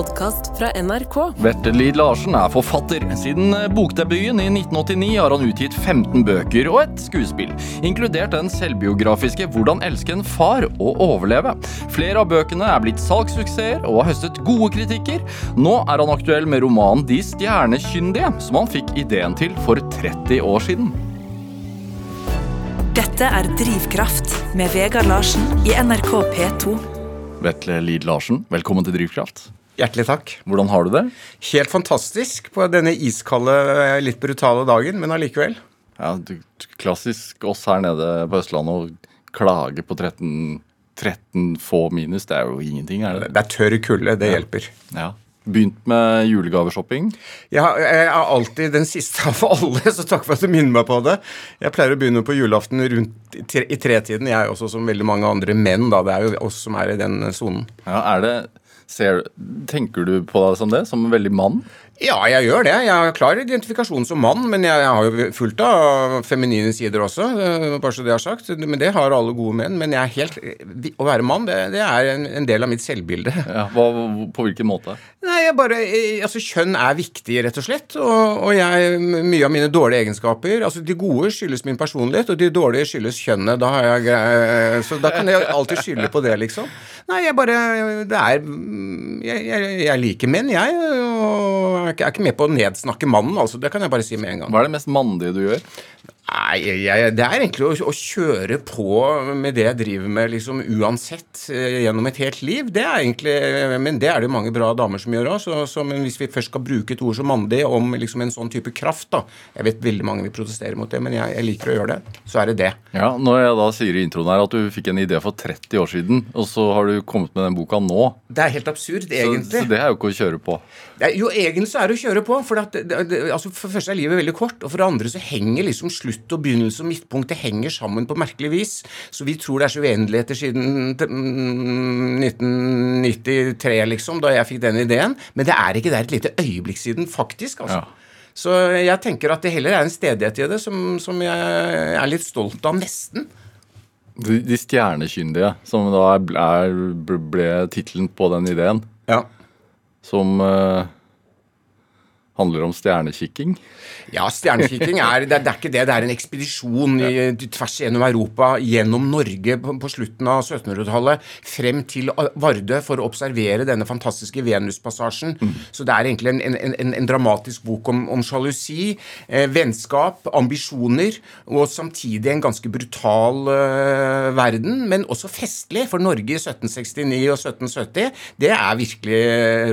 podkast fra NRK. Verte Lid Larsen er forfatter. Siden bokdebuten i 1989 har han utgitt 15 bøker og et skuespill, inkludert den selvbiografiske 'Hvordan elske en far og overleve'. Flere av bøkene er blitt salgssuksesser og har høstet gode kritikker. Nå er han aktuell med romanen 'De stjernekyndige', som han fikk ideen til for 30 år siden. Dette er Drivkraft med Vegard Larsen i NRK P2. Vetle Lid Larsen, velkommen til Drivkraft. Hjertelig takk. Hvordan har du det? Helt fantastisk på denne iskalde, litt brutale dagen, men allikevel. Ja, du, klassisk oss her nede på Østlandet å klage på 13, 13 få minus. Det er jo ingenting, er det? Det er tørr kulde. Det hjelper. Ja. Begynt med julegaveshopping? Ja, jeg er alltid den siste av alle, så takk for at du minner meg på det. Jeg pleier å begynne på julaften rundt i, tre, i tretiden. Jeg er også som veldig mange andre menn, da. Det er jo oss som er i den sonen. Ja, er det ser, Tenker du på deg som det? Som en veldig mann? Ja, jeg gjør det. Jeg har klar identifikasjon som mann, men jeg, jeg har jo fullt av feminine sider også, eh, bare så det er sagt. Men det har alle gode menn. Men jeg helt, å være mann, det, det er en, en, del av mitt selvbilde. Ja, hva, på hvilken måte? Nei, jeg bare, altså Kjønn er viktig, rett og slett. Og, og jeg, mye av mine dårlige egenskaper altså De gode skyldes min personlighet, og de dårlige skyldes kjønnet. Da har jeg, så da kan jeg alltid skylde på det, liksom. Nei, jeg bare Det er Jeg, jeg, jeg liker menn, jeg. og jeg er ikke med på å nedsnakke mannen, altså. Det kan jeg bare si med en gang. Hva er det mest mandige du gjør? Nei, jeg, Det er egentlig å, å, kjøre på med det jeg driver med liksom uansett eh, gjennom et helt liv. Det er egentlig, Men det er det mange bra damer som gjør òg. Men hvis vi først skal bruke et ord som mandig om liksom en sånn type kraft da, Jeg vet veldig mange vil protestere mot det, men jeg, jeg, liker å gjøre det. Så er det det. Ja, Når jeg da sier i introen her at du fikk en idé for 30 år siden, og så har du kommet med den boka nå Det er helt absurd, egentlig. Så, så det er jo ikke å kjøre på? Ja, jo, egentlig så er det å kjøre på. For, at, det, det, altså, for det første er livet veldig kort, og for det andre så henger liksom slutt slutt og begynnelse og midtpunkt det henger sammen på merkelig vis. Så vi tror det er så uendeligheter siden 1993, mm, liksom, da jeg fikk den ideen. Men det er ikke det er et lite øyeblikk siden, faktisk. altså. Ja. Så jeg tenker at det heller er en stedighet i det som, som jeg er litt stolt av, nesten. De, de stjernekyndige, som da er, ble tittelen på den ideen, ja. som uh, handler om stjernekikking? Ja, stjernekikking er det, er det, ikke det. Det er en ekspedisjon i, tvers gjennom Europa, gjennom Norge på, på slutten av 1700-tallet, frem til Vardø for å observere denne fantastiske Venuspassasjen. Mm. Så det er egentlig en, en, en, en dramatisk bok om, om sjalusi, eh, vennskap, ambisjoner, og samtidig en ganske brutal eh, verden, men også festlig. For Norge i 1769 og 1770, det er virkelig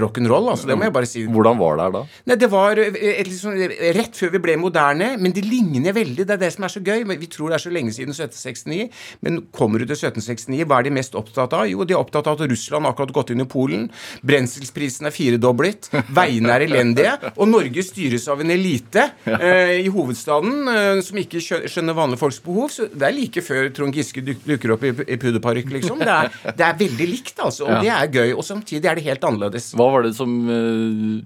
rock'n'roll. Altså, det må jeg bare si. Hvordan var det her da? Nei, det var et, liksom, rett før vi ble moderne. Men de ligner veldig. Det er det som er så gøy. Vi tror det er så lenge siden 1769. Men kommer du til 1769, hva er de mest opptatt av? Jo, de er opptatt av at Russland akkurat gått inn i Polen. Brenselsprisen er firedoblet. Veiene er elendige. Og Norge styres av en elite eh, i hovedstaden eh, som ikke skjønner vanlige folks behov. Så det er like før Trond Giske dukker opp i, i pudderparykk, liksom. Det er, det er, veldig likt, altså. Og ja. det er gøy. Og samtidig er det helt annerledes. Hva var det som uh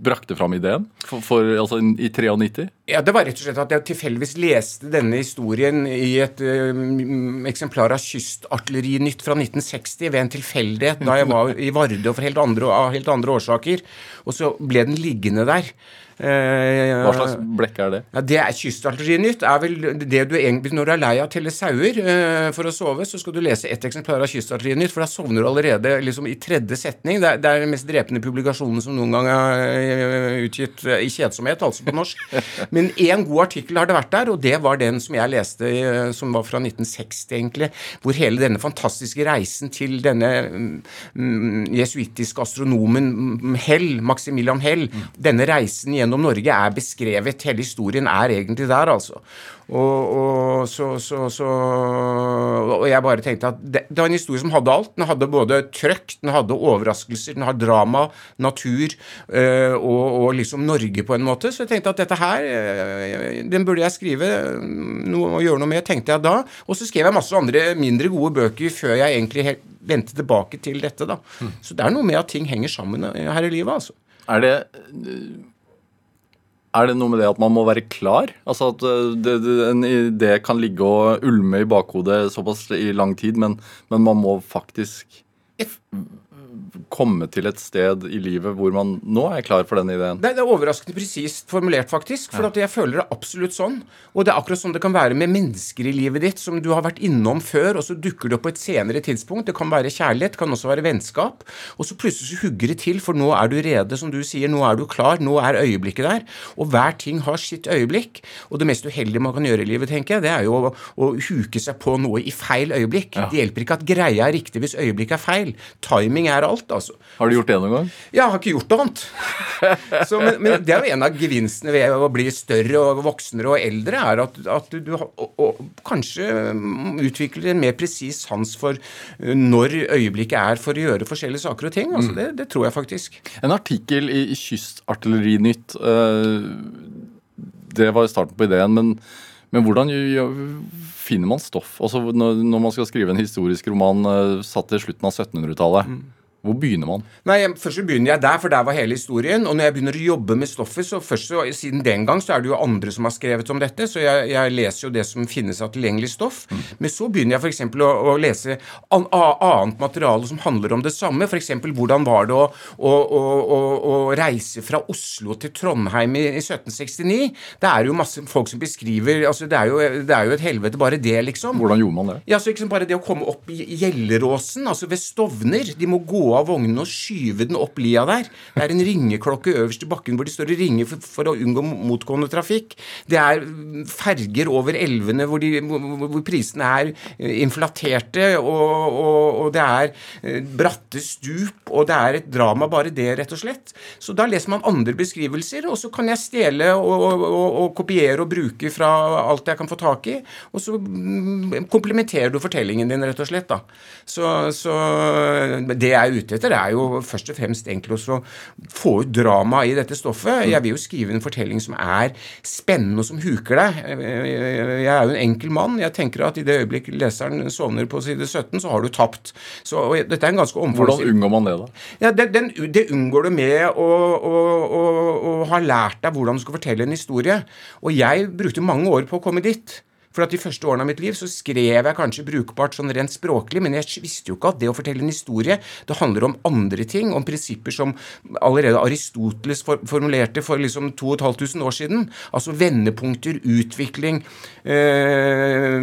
brakte fram ideen for, for, altså, i 93? Ja, Det var rett og slett at jeg tilfeldigvis leste denne historien i et uh, eksemplar av Kystartillerinytt fra 1960 ved en tilfeldighet da jeg var i Vardø for helt andre, av helt andre årsaker. Og så ble den liggende der. Eh, Hva slags blekk er det? Ja, det er Kystartillerinytt. er vel det du egentlig, Når du er lei av å telle sauer eh, for å sove, så skal du lese ett eksemplar av Kystartillerinytt, for da sovner du allerede liksom i tredje setning. Det er, det er den mest drepende publikasjonen som noen gang er utgitt i kjedsomhet, altså på norsk. Men én god artikkel har det vært der, og det var den som jeg leste, som var fra 1960, egentlig, hvor hele denne fantastiske reisen til denne mm, jesuittiske astronomen Hell, Maximilian Hell, mm. denne reisen gjennom gjennom Norge er beskrevet. Hele historien er egentlig der, altså. Og, og, så, så, så, og jeg bare tenkte at det, det, var en historie som hadde alt. Den hadde både trøkk, den hadde overraskelser, den har drama, natur øh, og, og, liksom Norge på en måte. Så jeg tenkte at dette her, øh, den burde jeg skrive noe, og gjøre noe med, tenkte jeg da. Og så skrev jeg masse andre mindre gode bøker før jeg egentlig helt vendte tilbake til dette, da. Mm. Så det er noe med at ting henger sammen her i livet, altså. Er det er det noe med det at man må være klar? Altså at eh, det, det, en idé kan ligge og ulme i bakhodet såpass i lang tid, men, men man må faktisk kommet til et sted i livet hvor man nå er klar for den ideen? Det, det er overraskende presist formulert, faktisk. For at jeg føler det absolutt sånn. Og det er akkurat sånn det kan være med mennesker i livet ditt som du har vært innom før, og så dukker det opp på et senere tidspunkt. Det kan være kjærlighet, det kan også være vennskap. Og så plutselig så hugger det til, for nå er du rede, som du sier. Nå er du klar. Nå er øyeblikket der. Og hver ting har sitt øyeblikk. Og det mest uheldige man kan gjøre i livet, tenker jeg, det er jo å, å huke seg på noe i feil øyeblikk. Ja. Det hjelper ikke at greia er riktig hvis øyeblikket er feil. Timing er alt, altså. Har du gjort det noen gang? Ja, jeg har ikke gjort annet. Så, men, men, det er jo en av gevinstene ved å bli større og voksnere og eldre, er at, at du, du og, og, kanskje utvikler en mer presis sans for uh, når øyeblikket er for å gjøre forskjellige saker og ting. Altså, mm. det, det, tror jeg faktisk. En artikkel i, Kystartillerinytt, uh, det var starten på ideen, men, men hvordan finner man stoff? Altså, når, man skal skrive en historisk roman uh, satt til slutten av 1700-tallet. Mm. Hvor begynner man? Nei, Først så begynner jeg der, for der var hele historien. Og når jeg begynner å jobbe med stoffet, så først så, siden den gang så er det jo andre som har skrevet om dette, så jeg, jeg leser jo det som finnes av tilgjengelig stoff. Mm. Men så begynner jeg f.eks. Å, å lese an, annet materiale som handler om det samme. F.eks. hvordan var det å, å, å, reise fra Oslo til Trondheim i, i, 1769? Det er jo masse folk som beskriver altså det er, jo, det er jo et helvete, bare det, liksom. Hvordan gjorde man det? Ja, så liksom Bare det å komme opp i Gjelleråsen, altså ved Stovner. De må gå av vognen og skyve den opp lia der. Det er en ringeklokke øverst i bakken hvor de står og ringer for, for, å unngå motgående trafikk. Det er ferger over elvene hvor, de, hvor, prisene er eh, inflaterte, og, og, og, det er eh, bratte stup, og det er et drama, bare det, rett og slett. Så da leser man andre beskrivelser, og så kan jeg stjele og, og kopiere og bruke fra alt jeg kan få tak i, og så mm, komplementerer du fortellingen din, rett og slett. da. Så, så det er ute etter, er jo først og fremst egentlig å få ut drama i dette stoffet. Jeg vil jo skrive en fortelling som er spennende, og som huker deg. Jeg er jo en enkel mann. Jeg tenker at i det øyeblikk leseren sovner på side 17, så har du tapt. Så dette er en ganske omfangsrik Hvordan unngår man det, da? Ja, det, den, det unngår du med å, å, å, å ha lært deg hvordan du skal fortelle en historie. Og jeg brukte mange år på å komme dit. For at de første årene av mitt liv så skrev jeg kanskje brukbart sånn rent språklig, men jeg visste jo ikke at det å fortelle en historie det handler om andre ting, om prinsipper som allerede Aristoteles for, formulerte for liksom 2500 år siden. Altså vendepunkter, utvikling øh,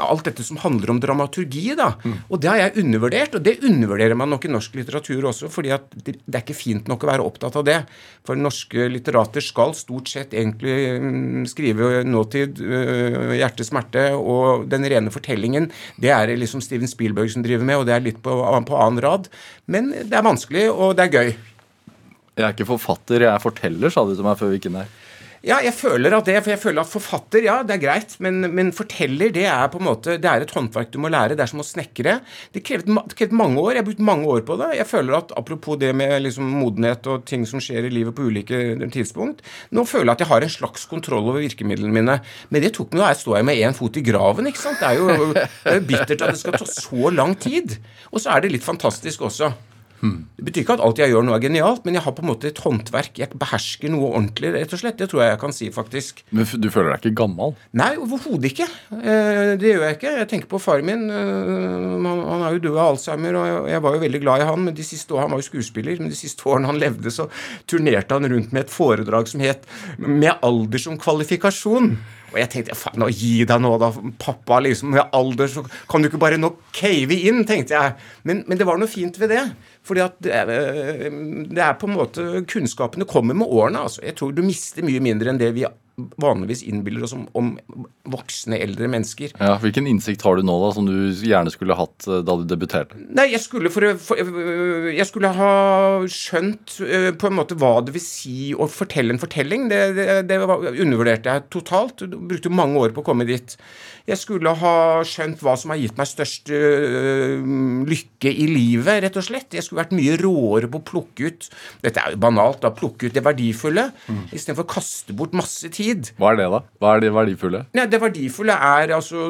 Alt dette som handler om dramaturgi, da. Mm. Og det har jeg undervurdert, og det undervurderer man nok i norsk litteratur også, fordi at det, det er ikke fint nok å være opptatt av det. For norske litterater skal stort sett egentlig mm, skrive nåtid, øh, smerte, smerte og den rene fortellingen, det er liksom Steven Spielberg som driver med, og det er litt på, på annen rad. Men det er vanskelig, og det er gøy. Jeg er ikke forfatter, jeg er forteller, sa du til meg før vi gikk inn her. Ja, jeg føler at det, for jeg føler at forfatter, ja, det er greit, men, men, forteller, det er på en måte, det er et håndverk du må lære. Det er som å snekre. Det krevet mange år. Jeg har brukt mange år på det. Jeg føler at apropos det med liksom modenhet og ting som skjer i livet på ulike tidspunkt, nå føler jeg at jeg har en slags kontroll over virkemidlene mine. Men det tok meg, da står jeg med én fot i graven, ikke sant. Det jo, det er jo bittert at det skal ta så lang tid. Og så er det litt fantastisk også. Det betyr ikke at alt jeg gjør nå er genialt, men jeg har på en måte et håndverk. Jeg behersker noe ordentlig, rett og slett. Det tror jeg jeg kan si, faktisk. Men du føler deg ikke gammel? Nei, overhodet ikke. Eh, det gjør jeg ikke. Jeg tenker på faren min. Eh, han er jo død av alzheimer, og jeg var jo veldig glad i han. Men de siste årene, Han var jo skuespiller, men de siste årene han levde, så turnerte han rundt med et foredrag som het 'Med alder som kvalifikasjon'. Og jeg tenkte faen, gi deg nå, da, pappa. liksom, Med alder så kan du ikke bare nå cave inn, tenkte jeg. Men, men det var noe fint ved det. Fordi at det er, det er, på en måte Kunnskapene kommer med årene. altså. Jeg tror du mister mye mindre enn det vi vanligvis innbiller oss om, om, voksne, eldre mennesker. Ja, Hvilken innsikt har du nå, da, som du gjerne skulle hatt eh, da du debuterte? Nei, jeg skulle, for, for, jeg skulle ha skjønt uh, på en måte hva det vil si å fortelle en fortelling. Det, det, det undervurderte jeg totalt. Du brukte mange år på å komme dit. Jeg skulle ha skjønt hva som har gitt meg størst øh, lykke i livet, rett og slett. Jeg skulle vært mye råere på å plukke ut Dette er jo banalt, da. Plukke ut det verdifulle mm. istedenfor å kaste bort masse tid. Hva er det, da? Hva er det verdifulle? Nei, det verdifulle er altså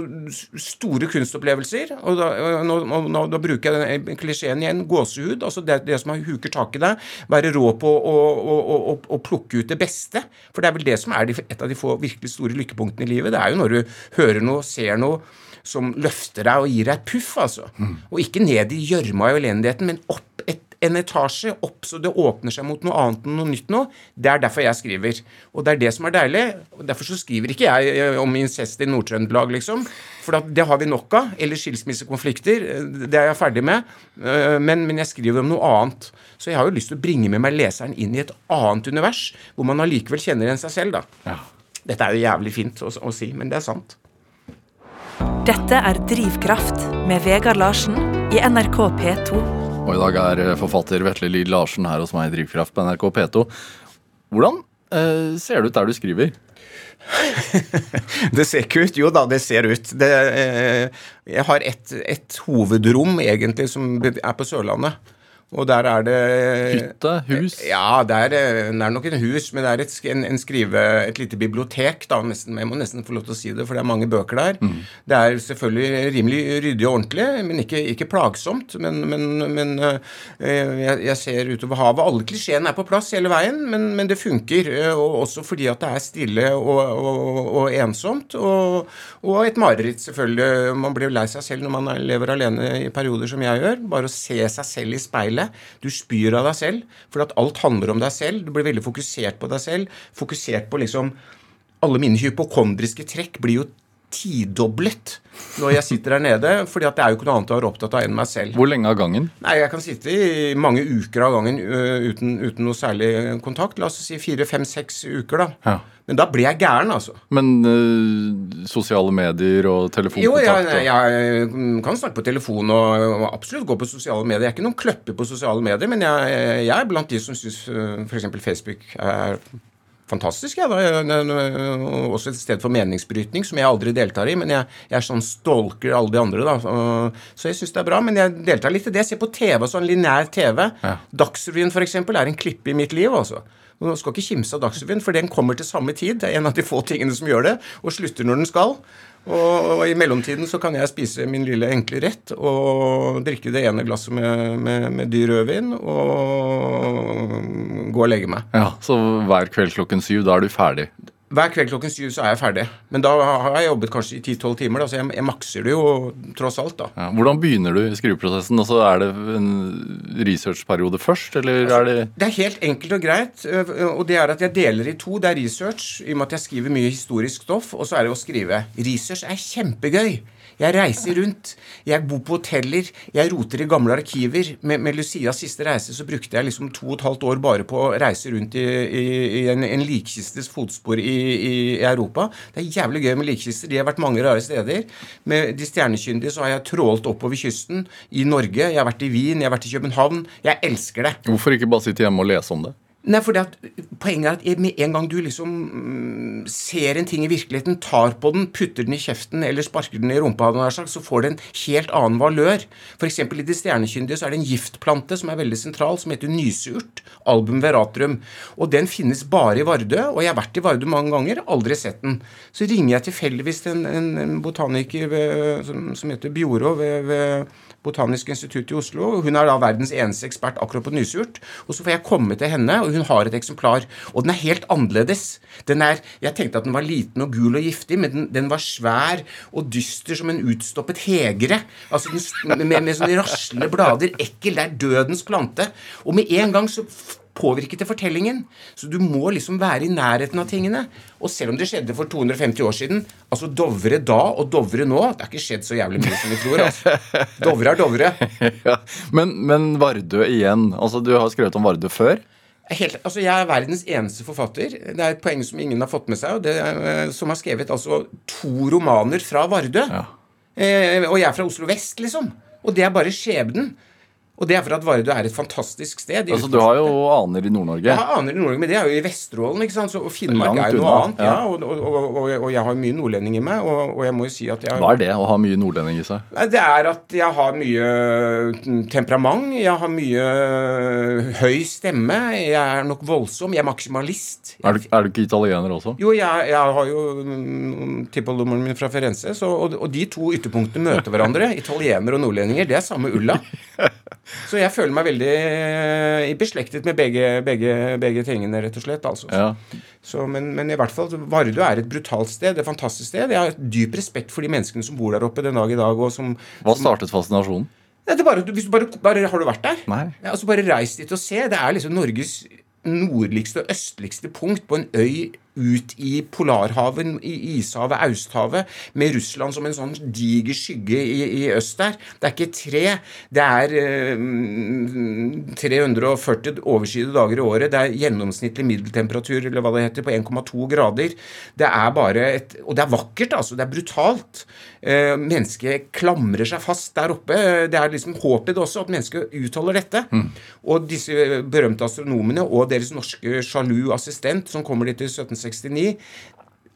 store kunstopplevelser. Og da, nå, nå, da bruker jeg den klisjeen igjen. Gåsehud. Altså det, det som huker tak i deg. Være rå på å, å, å, å, plukke ut det beste. For det er vel det som er et av de få virkelig store lykkepunktene i livet. Det er jo når du hører noe ser noe som løfter deg og gir deg et puff, altså. Mm. Og ikke ned i gjørma og elendigheten, men opp en etasje opp så det åpner seg mot noe annet enn noe nytt nå. Det er derfor jeg skriver. Og det er det som er deilig. og Derfor så skriver ikke jeg eh, om incest i Nord-Trøndelag, liksom. For det har vi nok av. Eller skilsmissekonflikter. eh, Det er jeg ferdig med. Eh, Men, men jeg skriver om noe annet. Så jeg har jo lyst til å bringe med meg leseren inn i et annet univers, hvor man allikevel kjenner igjen seg selv, da. Ja. Dette er jo jævlig fint å, å si, men det er sant. Dette er Drivkraft med Vegard Larsen i NRK P2. Og i dag er eh, forfatter Vetle Lid Larsen her hos meg i Drivkraft på NRK P2. Hvordan eh, ser det ut der du skriver? Det ser ikke ut. Jo da, det ser ut. Det, eh, jeg har et, et hovedrom, egentlig, som er på Sørlandet. Og der er det Hytte? Hus? Ja, det er, det er nok en hus, men det er et, en, en skrive, et lite bibliotek. da, nesten, Jeg må nesten få lov til å si det, for det er mange bøker der. Det er selvfølgelig rimelig ryddig og ordentlig, men ikke, ikke plagsomt. Men, men, men eh, jeg, jeg ser utover havet. Alle klisjeene er på plass hele veien, men, men det funker. eh, Og også fordi at det er stille og, og, og ensomt. Og, og et mareritt, selvfølgelig. Man blir jo lei seg selv når man er- lever alene i perioder som jeg gjør. Bare å se seg selv i speilet. Du spyr av deg selv, for at alt handler om deg selv. Du blir veldig fokusert på deg selv. Fokusert på liksom Alle mine hypokondriske trekk blir jo tidoblet når jeg sitter der nede, fordi at det er jo ikke noe annet å være opptatt av enn meg selv. Hvor lenge av gangen? Nei, jeg kan sitte i mange uker av gangen uten, uten noe særlig kontakt. La oss si fire, fem, seks uker, da. Ja. Men da blir jeg gæren, altså. Men eh, sosiale medier og Jo, jeg, jeg, jeg kan snakke på telefon og, og absolutt gå på sosiale medier. Jeg er ikke noen kløpper på sosiale medier, men jeg, jeg er blant de som syns f.eks. Facebook er fantastisk. Jeg- det er Også et sted for meningsbrytning, som jeg aldri deltar i. Men jeg, jeg sånn stalker alle de andre, da. Så jeg syns det er bra. Men jeg deltar litt i det. Jeg ser på TV, sånn lineær TV. Ja. Dagsrevyen, f.eks., er en klippe i mitt liv, altså. Du skal ikke kimse av Dagsrevyen, for den kommer til samme tid. Det er en av de få tingene som gjør det, og slutter når den skal. Og, og i mellomtiden så kan jeg spise min lille enkle rett og drikke det ene glasset med, med, med dyr rødvin og gå og legge meg. Ja, Så hver kveld klokken syv, da er du ferdig? Hver kveld klokken syv så er jeg ferdig. Men da har jeg jobbet kanskje i 10-12 timer, da, så jeg, jeg makser det jo tross alt, da. Ja. Hvordan begynner du skriveprosessen? Altså, er det en researchperiode først, eller er det Det er helt enkelt og greit, og det er at jeg deler i to. Det er research, i og med at jeg skriver mye historisk stoff, og så er det å skrive. Research er kjempegøy. Jeg reiser rundt, jeg bor på hoteller, jeg roter i gamle arkiver. Med, med Lucias siste reise så brukte jeg liksom to og et halvt år bare på å reise rundt i, i, i en, en likkistes fotspor i, i, i Europa. Det er jævlig gøy med likkister. De har vært mange rare steder. Med De stjernekyndige så har jeg trålt oppover kysten i Norge. Jeg har vært i Wien, jeg har vært i København. Jeg elsker det. Hvorfor ikke bare sitte hjemme og lese om det? Nei, for Poenget er at med en gang du liksom mm, ser en ting i virkeligheten, tar på den, putter den i kjeften eller sparker den i rumpa, så får det en helt annen valør. F.eks. i De stjernekyndige så er det en giftplante som er veldig sentral, som heter nyseurt. Album veratrum. Og den finnes bare i Vardø, og jeg har vært i Vardø mange ganger, aldri sett den. Så ringer jeg tilfeldigvis til en, en, en botaniker ved, som, som heter Bjorå ved, ved Botanisk institutt i Oslo. Hun er da verdens eneste ekspert akkurat på nysurt. Og så får jeg komme til henne, og hun har et eksemplar. Og den er helt annerledes. Den er, Jeg tenkte at den var liten og gul og giftig, men den, den var svær og dyster som en utstoppet hegre. Altså den, med, med sånne raslende blader. Ekkel. Det er dødens plante. Og med en gang så påvirket til fortellingen. Så du må liksom være i nærheten av tingene. Og selv om det skjedde for 250 år siden Altså Dovre da og Dovre nå Det har ikke skjedd så jævlig mye som vi tror. altså. Dovre er Dovre. ja. men, men Vardø igjen. Altså, Du har skrevet om Vardø før? Helt, altså Jeg er verdens eneste forfatter. Det er et poeng som ingen har fått med seg. Og det eh, som har skrevet altså to romaner fra Vardø. Ja. Eh, og jeg er fra Oslo vest, liksom. Og det er bare skjebnen. Og det er for at Vardø er et fantastisk sted. Altså, Du har jo aner i Nord-Norge. Har aner i Nord-Norge, men det er jo i Vesterålen. ikke sant? Så, og Finnmark Langt er jo noe unna, annet. ja. Ja, og, og, og, og, jeg har mye nordlending i meg, og, jeg må jo si at jeg Hva er det å ha mye nordlending i seg? Det er at jeg har mye mm, temperament, jeg har mye øh, høy stemme, jeg er nok voldsom, jeg er maksimalist. Er du, er du ikke italiener også? Jo, jeg, jeg har jo mm, tippoldommeren min fra Firenze, så, og, og de to ytterpunktene møter hverandre. Italiener og nordlendinger, det er samme ulla. Så jeg føler meg veldig øh, beslektet med begge, begge, begge tingene, rett og slett. altså. Ja. Så, men, men i hvert fall, Vardø er et brutalt sted, et fantastisk sted. Jeg har dyp respekt for de menneskene som bor der oppe den dag i dag. og som... Hva startet fascinasjonen? Det er bare, hvis du bare, bare, har du vært der? Nei. Ja, altså Bare reis dit og se. Det er liksom Norges nordligste og østligste punkt på en øy ut i Polarhaven, i Ishavet, Austhavet, med Russland som en sånn diger skygge i, i, øst der. Det er ikke tre. Det er eh, 340 overskyede dager i året. Det er gjennomsnittlig middeltemperatur eller hva det heter, på 1,2 grader. Det er bare et Og det er vakkert, altså. Det er brutalt. Eh, mennesket klamrer seg fast der oppe. Det er liksom håpet også, at mennesket utholder dette. Mm. Og disse berømte astronomene og deres norske sjalu assistent som kommer dit i 1769,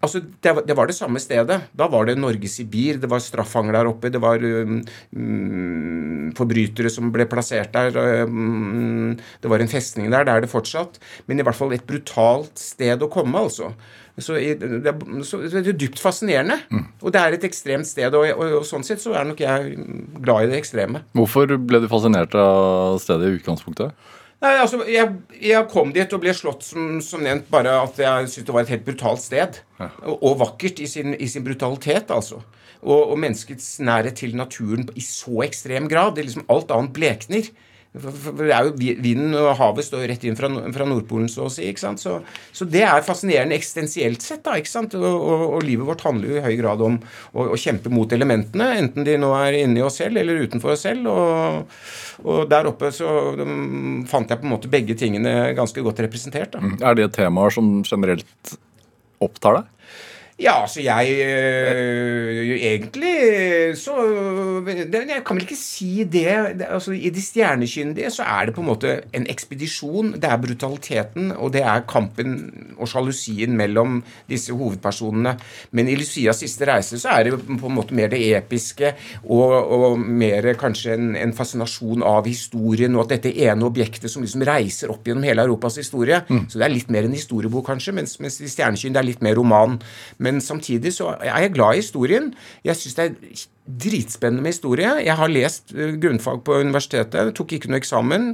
Altså, det var, det var, det samme stedet. Da var det Norge-Sibir, det var straffanger der oppe, det var um, um, forbrytere som ble plassert der. Um, det var en festning der, det er det fortsatt. Men i hvert fall et brutalt sted å komme, altså. Så det, så det er dypt fascinerende. Mm. Og det er et ekstremt sted, og, og, og, sånn sett så er nok jeg glad i det ekstreme. Hvorfor ble du fascinert av stedet i utgangspunktet? Nei, altså, jeg, jeg, kom dit og ble slått, som, som nevnt, bare at jeg syntes det var et helt brutalt sted. Ja. Og, og, vakkert i sin, i sin brutalitet, altså. Og, og, menneskets nærhet til naturen i så ekstrem grad. Det liksom Alt annet blekner. For det er jo Vinden og havet står jo rett inn fra, fra Nordpolen, så å si. ikke sant? Så, så, det er fascinerende eksistensielt sett. da, ikke sant? Og, og, og, livet vårt handler jo i høy grad om å, å, kjempe mot elementene, enten de nå er inni oss selv eller utenfor oss selv. Og, og der oppe så de, fant jeg på en måte begge tingene ganske godt representert. da. Mm. Er det temaer som generelt opptar deg? Ja, altså jeg øh, Egentlig så det, Jeg kan vel ikke si det. det altså, I De stjernekyndige så er det på en måte en ekspedisjon. Det er brutaliteten, og det er kampen og sjalusien mellom disse hovedpersonene. Men i Lucias siste reise så er det på en måte mer det episke og, og mer kanskje en, en, fascinasjon av historien, og at dette ene objektet som liksom reiser opp gjennom hele Europas historie. Mm. Så det er litt mer en historiebok, kanskje, mens, mens De stjernekyndige er litt mer roman. Men samtidig så er jeg glad i historien. Jeg syns det er dritspennende med historie. Jeg har lest eh, grunnfag på universitetet, tok ikke noe eksamen.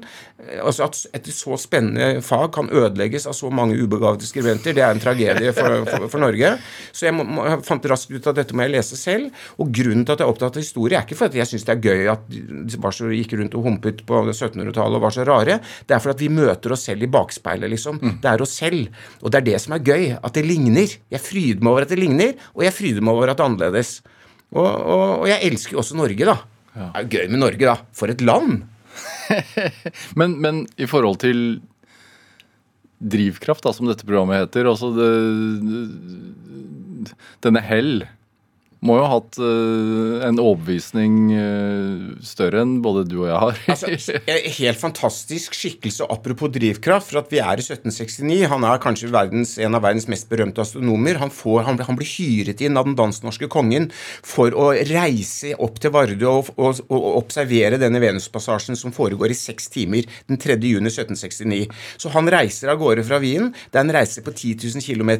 Eh, altså At et så spennende fag kan ødelegges av så mange ubegavede skribenter, det er en tragedie for, for, for Norge. Så jeg, må, jeg, fant raskt ut at dette må jeg lese selv. Og grunnen til at jeg er opptatt av historie, er ikke fordi jeg syns det er gøy at de var så, gikk rundt og humpet på 1700-tallet og var så rare. Det er for at vi møter oss selv i bakspeilet, liksom. Mm. Det er oss selv. Og det er det som er gøy. At det ligner. Jeg fryder meg over at det ligner, og jeg fryder meg over at det er annerledes. Og, og, og jeg elsker jo også Norge, da. Ja. Det er jo gøy med Norge, da. For et land! men, men, i forhold til drivkraft, da, som dette programmet heter, altså det, denne hell må jo ha hatt uh, en overbevisning uh, større enn både du og jeg har. altså, helt fantastisk skikkelse, apropos drivkraft, for at vi er i 1769. Han er kanskje verdens, en av verdens mest berømte astronomer. Han, får, han, han blir hyret inn av den dansk-norske kongen for å reise opp til Vardø og, og, og, observere denne Venuspassasjen som foregår i seks timer den 3. juni 1769. Så han reiser av gårde fra Wien. Det er en reise på 10 000 km.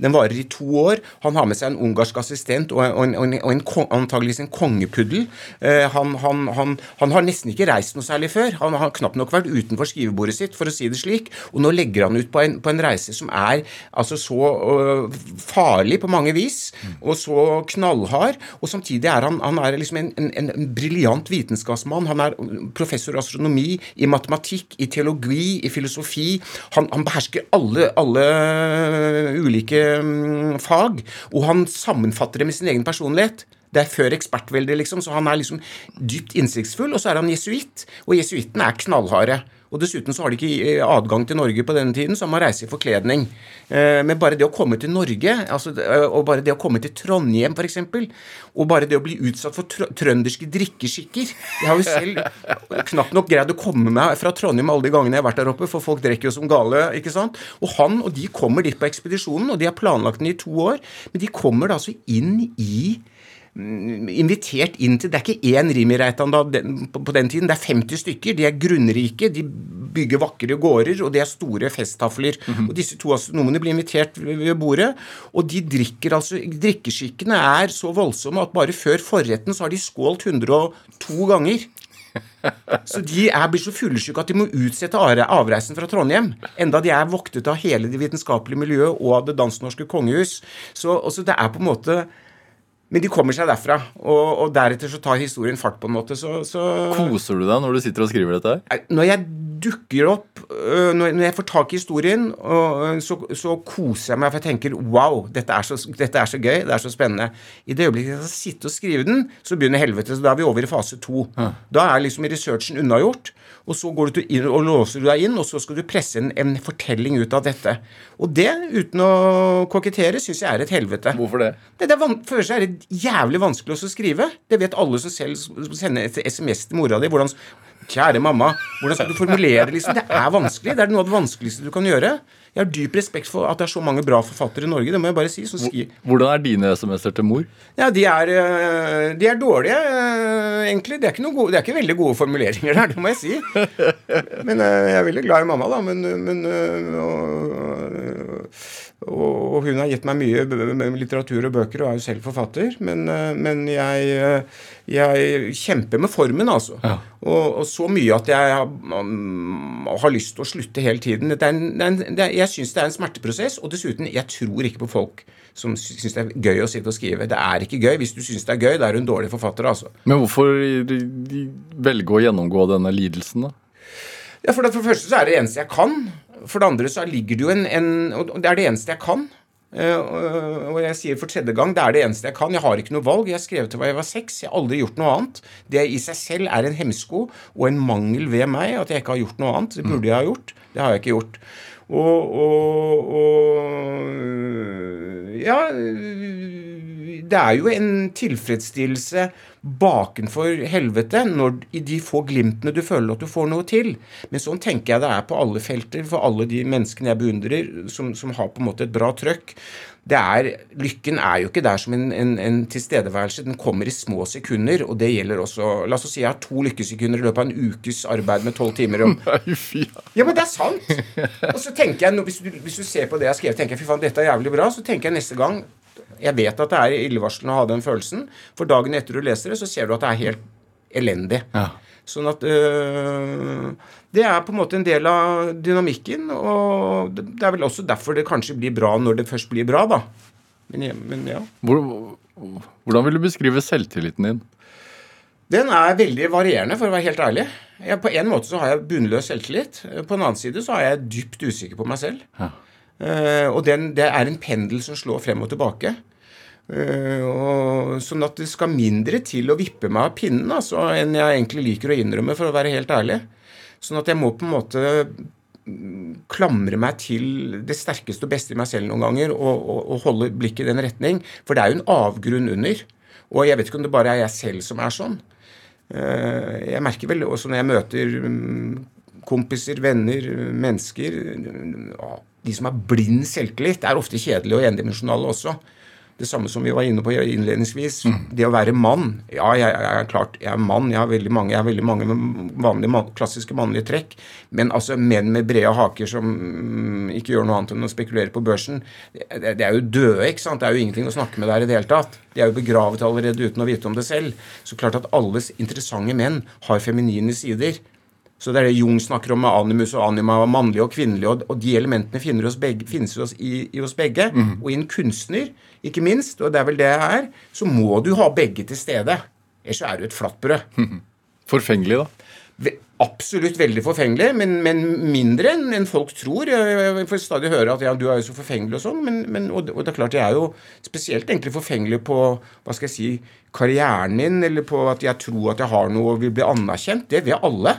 Den varer i to år. Han har med seg en ungarsk assistent og en og en, og en, antageligvis en kongepuddel. Eh, han, han, han, han, har nesten ikke reist noe særlig før. Han har knapt nok vært utenfor skrivebordet sitt, for å si det slik. Og nå legger han ut på en, på en reise som er altså så uh, farlig på mange vis, og så knallhard. Og samtidig er han, han er liksom en, en, en briljant vitenskapsmann. Han er professor i astronomi, i matematikk, i teologi, i filosofi. Han, han behersker alle, alle ulike um, fag, og han sammenfatter det med sin egen person personlighet. Det er før ekspertveldet, liksom, så han er liksom dypt innsiktsfull. Og så er han jesuitt, og jesuittene er knallharde. Og dessuten så har de ikke eh, adgang til Norge på denne tiden, så man reiser reise i forkledning. Eh, men bare det å komme til Norge, altså, eh, og bare det å komme til Trondheim f.eks., og bare det å bli utsatt for trønderske drikkeskikker Jeg har jo selv knapt nok greid å komme meg fra Trondheim alle de gangene jeg har vært der oppe, for folk drikker jo som gale, ikke sant. Og han og de kommer dit på ekspedisjonen, og de har planlagt den i to år, men de kommer da altså inn i invitert inn til Det er ikke én Rim da, Reitan på den tiden, det er 50 stykker. De er grunnrike, de bygger vakre gårder, og de er store festtafler. Mm -hmm. Og disse to astronomene blir invitert ved bordet, og de drikker altså Drikkeskikkene er så voldsomme at bare før forretten så har de skålt 102 ganger. Så de er, blir så fyllesyke at de må utsette avreisen fra Trondheim. Enda de er voktet av hele det vitenskapelige miljøet og av det dansk-norske kongehus. Så altså, det er på en måte Men de kommer seg derfra, og, og deretter så tar historien fart på en måte. Så, så Koser du deg når du sitter og skriver dette her? Når jeg dukker opp, øh, når jeg får tak i historien, øh, så, så koser jeg meg, for jeg tenker wow, dette er, så, dette er så gøy, det er så spennende. I det øyeblikket jeg skal sitte og skrive den, så begynner helvete. Så da er vi over i fase to. Da er liksom researchen unnagjort. Og så går du inn, og låser du deg inn, og så skal du presse en, en fortelling ut av dette. Og det, uten å kokettere, syns jeg er et helvete. Hvorfor det? Det, det er for seg jævlig vanskelig å skrive. Det vet alle som selv sender et SMS til mora di. Hvordan Kjære mamma, hvordan skal du formulere det? liksom? Det er vanskelig. Det er noe av det vanskeligste du kan gjøre. Jeg har dyp respekt for at det er så mange bra forfattere i Norge. Det må jeg bare si. Som Hvordan er dine SMS-er til mor? ja, de er, øh, de er dårlige, øh, egentlig. Det er, ikke gode, det er ikke veldig gode formuleringer der, det må jeg si. Men øh, jeg er veldig glad i mamma, da. Men, men og, og, hun har gitt meg mye litteratur og bøker, og er jo selv forfatter. Men, øh, men jeg, øh, jeg kjemper med formen, altså. Ja. Og, og så mye at jeg har, har lyst til å slutte hele tiden. Det er en, det er en, det jeg syns det er en smerteprosess, og dessuten, jeg tror ikke på folk som syns det er gøy å sitte og skrive. Det er ikke gøy. Hvis du syns det er gøy, da er du en dårlig forfatter, altså. Men hvorfor velge å gjennomgå denne lidelsen, da? Ja, for det, for det første så er det det eneste jeg kan. For det andre så ligger det jo en, en Og det er det eneste jeg kan. Eh, og jeg sier for tredje gang det er det eneste jeg kan. Jeg har ikke noe valg. Jeg har skrevet til da jeg var seks. Jeg har aldri gjort noe annet. Det i seg selv er en hemsko og en mangel ved meg at jeg ikke har gjort noe annet. Det burde jeg ha gjort. Det har jeg ikke gjort. Og, og, og Ja Det er jo en tilfredsstillelse bakenfor helvete når i de få glimtene du føler at du får noe til. Men sånn tenker jeg det er på alle felter for alle de menneskene jeg beundrer, som, som har på en måte et bra trøkk. Det er, lykken er jo ikke der som en, en, en tilstedeværelse. Den kommer i små sekunder, og det gjelder også La oss si jeg har to lykkesekunder i løpet av en ukes arbeid med tolv timer. om ja, men det er sant! Og så tenker jeg, hvis du, hvis du ser på det jeg har skrevet, tenker jeg fy faen, dette er jævlig bra. Så tenker jeg neste gang Jeg vet at det er illevarslende å ha den følelsen, for dagen etter du leser det, så ser du at det er helt elendig. Ja. Sånn at øh, Det er på en måte en del av dynamikken, og det er vel også derfor det kanskje blir bra når det først blir bra, da. Men, men ja. Hvor, hvordan vil du beskrive selvtilliten din? Den er veldig varierende, for å være helt ærlig. Jeg, på en måte så har jeg bunnløs selvtillit. På en annen side så er jeg dypt usikker på meg selv. Ja. Eh, og den, det er en pendel som slår frem og tilbake. Eh, og, sånn at det skal mindre til å vippe meg av pinnen altså, enn jeg egentlig liker å innrømme, for å være helt ærlig. Sånn at jeg må på en måte mm, klamre meg til det sterkeste og beste i meg selv noen ganger og, og, og holde blikket i den retning. For det er jo en avgrunn under. Og jeg vet ikke om det bare er jeg selv som er sånn. Eh, Jeg merker vel også når jeg møter mm, kompiser, venner, mennesker ja, De som har blind selvtillit, er ofte kjedelige og endimensjonale også. Det samme som vi var inne på innledningsvis. Det å være mann. Ja, jeg, jeg er klart, jeg er mann. Jeg har veldig mange, jeg har veldig mange vanlige, klassiske mannlige trekk. Men altså menn med brede haker som mm, ikke gjør noe annet enn å spekulere på børsen, det, det det er jo døde, ikke sant? Det er jo ingenting å snakke med der i det hele tatt. De er jo begravet allerede uten å vite om det selv. Så klart at alles interessante menn har feminine sider. Så det er det Jung snakker om med animus og anima, mannlig og kvinnelig, og, og de elementene finner oss begge, finnes oss i, i oss begge. Og i en kunstner, ikke minst, og det er vel det jeg er, så må du ha begge til stede. Ellers så er du et flattbrød. Forfengelig, da? Absolutt veldig forfengelig, men, men mindre enn en folk tror. Jeg, får stadig høre at ja, du er jo så forfengelig og sånn, men, men, og, og det er klart jeg er jo spesielt egentlig forfengelig på hva skal jeg si, karrieren min, eller på at jeg tror at jeg har noe og vil bli anerkjent. Det vil alle.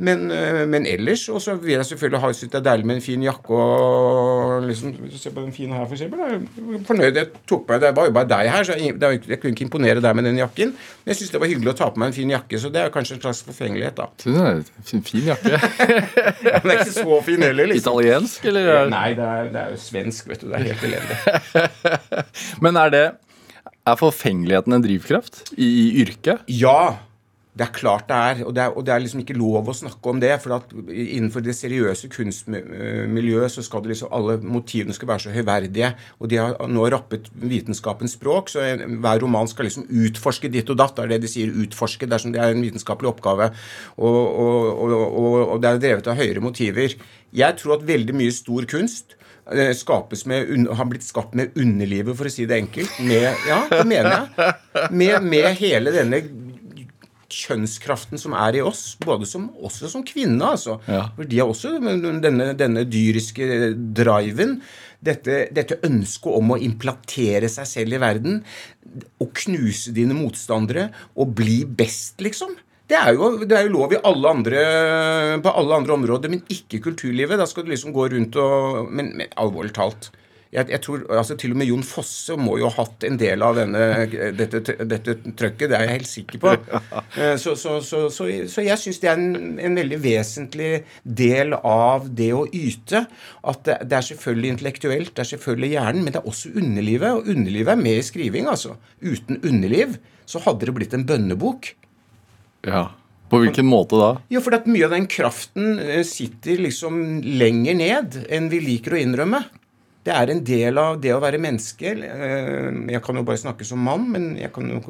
Men, øh, men ellers og så vil jeg selvfølgelig ha synes det er deilig med en fin jakke og liksom ser på den fine her, for eksempel. Jeg fornøyd. Jeg tok på meg, Det var jo bare deg her, så jeg, jeg kunne ikke imponere deg med den jakken. Men jeg syns det var hyggelig å ta på meg en fin jakke, så det er kanskje en slags forfengelighet, da. Jeg er en fin jakke. Ja, men er ikke så fin heller, liksom. Italiensk, eller? er- Nei, det er, det er jo svensk, vet du. Det er helt elendig. Men er det Er forfengeligheten en drivkraft i, i yrket? Ja, det er klart det er. Og det er, og det er liksom ikke lov å snakke om det. For innenfor det seriøse kunstmiljøet så skal det liksom alle motivene skal være så høyverdige. Og de har nå rappet vitenskapens språk, så hver roman skal liksom utforske ditt og datt. Det er det de sier, utforske, dersom det er en vitenskapelig oppgave. Og, og, og det er drevet av høyere motiver. Jeg tror at veldig mye stor kunst eh, skapes med, har blitt skapt med underlivet, for å si det enkelt. Med, ja, det mener jeg. Med, med hele denne kjønnskraften som er i oss, både som, også som kvinne, altså. Ja. For de har også denne, denne dyriske driven. Dette, dette ønsket om å implantere seg selv i verden. Og knuse dine motstandere. Og bli best, liksom. Det er, jo, det er jo lov i alle andre, på alle andre områder, men ikke kulturlivet. Da skal du liksom gå rundt og Men, men alvorlig talt. Jeg, jeg tror, altså Til og med Jon Fosse må jo ha hatt en del av denne, dette, dette trøkket. Det er jeg helt sikker på. Eh, Så, så, så, så, så jeg syns det er en, en veldig vesentlig del av det å yte. At det, det er selvfølgelig intellektuelt, det er selvfølgelig hjernen, men det er også underlivet. Og underlivet er med i skriving, altså. Uten underliv så hadde det blitt en bønnebok. Ja. På hvilken måte da? Jo, for at mye av den kraften eh, sitter liksom lenger ned enn vi liker å innrømme. Det er en del av det å være menneske. Eh, Jeg kan jo bare snakke som mann, men jeg kan jo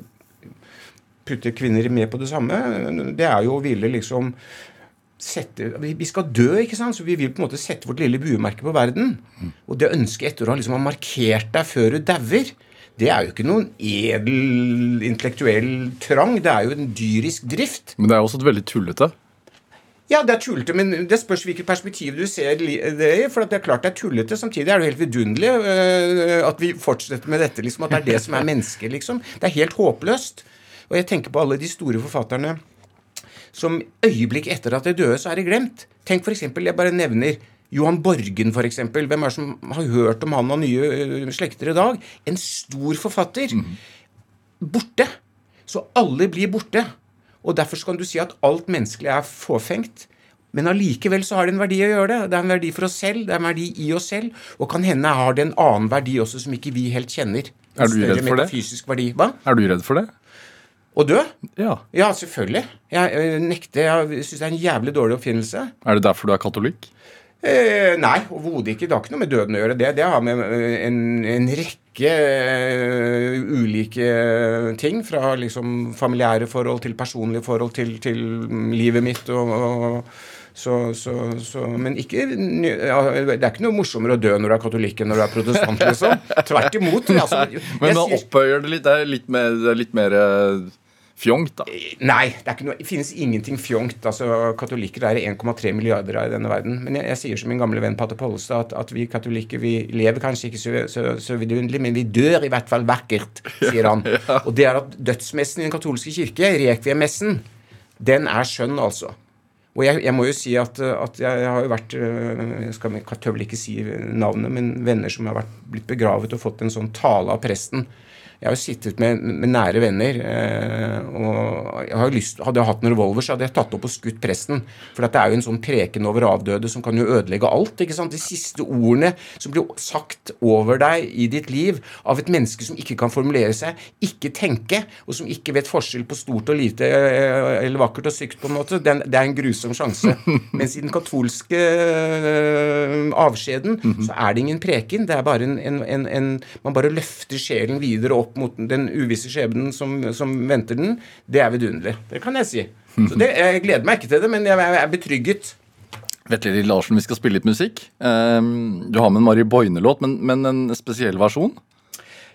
putte kvinner med på det samme. Det er jo å ville liksom sette Vi skal dø, ikke sant? Så vi vil på en måte sette vårt lille buemerke på verden. Og det ønsket etter å liksom ha markert deg før du dauer, det er jo ikke noen edel intellektuell trang. Det er jo en dyrisk drift. Men det er også et veldig tullete. Ja, det er tullete, men det spørs hvilket perspektiv du ser det i. For at det er klart det er tullete. Samtidig er det jo helt vidunderlig uh, at vi fortsetter med dette. liksom, At det er det som er mennesket, liksom. Det er helt håpløst. Og jeg tenker på alle de store forfatterne som øyeblikk etter at de døde, så er det glemt. Tenk eksempel, jeg bare nevner Johan Borgen, eksempel. Hvem er det som har hørt om han og nye øh, slekter i dag? En stor forfatter. Borte. Så alle blir borte. Og derfor kan du si at alt menneskelig er fåfengt. Men allikevel så har det en verdi å gjøre det. Det er en verdi for oss selv, det er en verdi i oss selv. Og kan hende har det en annen verdi også som ikke vi helt kjenner. En Er du redd for det? Hva? Er du redd for det? Å dø? Ja. Ja, selvfølgelig. Jeg øh, nekter. Jeg syns det er en jævlig dårlig oppfinnelse. Er det derfor du er katolikk? Eh, nei, overhodet ikke. Det har ikke noe med døden å gjøre. Det, det har med eh, en, en rekke uh, ulike ting. Fra liksom familiære forhold til personlige forhold til, til livet mitt og, og så, så, så, men ikke ja, Det er ikke noe morsommere å dø når du er katolikk enn når du er protestant, liksom. Tvert imot. Altså, jeg Men man sier- opphøyer det litt. Det er litt mer, er litt mer eh, fjongt, da. Nei, det, noe, det finnes ingenting fjongt. altså Katolikker er 1,3 milliarder av i denne verden. Men jeg, jeg sier som min gamle venn Pater Pollestad, at, at vi katolikker vi lever kanskje ikke så, så, så vidunderlig, men vi dør i hvert fall vakkert, sier han. Og det er at dødsmessen i den katolske kirke, rekviem-messen, den er skjønn, altså. Og jeg, jeg må jo si at, at jeg, jeg har jo vært øh, Jeg skal jeg tør vel ikke si navnet, men venner som har vært, blitt begravet og fått en sånn tale av presten. Jeg har jo sittet med, med nære venner, eh, og jeg har lyst, hadde jeg hatt en revolver, så hadde jeg tatt opp og skutt presten. For at det er jo en sånn preken over avdøde som kan jo ødelegge alt. ikke sant? De siste ordene som blir sagt over deg i ditt liv av et menneske som ikke kan formulere seg, ikke tenke, og som ikke vet forskjell på stort og lite eh, eller vakkert og sykt, på en måte, den, det er en grusom sjanse. Mens i den katolske eh, avskjeden så er det ingen preken. Det er bare en, en, en, en Man bare løfter sjelen videre opp mot den uvisse skjebnen som, som venter den. Det er vidunderlig. Det kan jeg si. Så det, Jeg gleder meg ikke til det, men jeg, jeg er betrygget. Vetle Larsen, vi skal spille litt musikk. Um, du har med en Mari Boine-låt, men, men en spesiell versjon?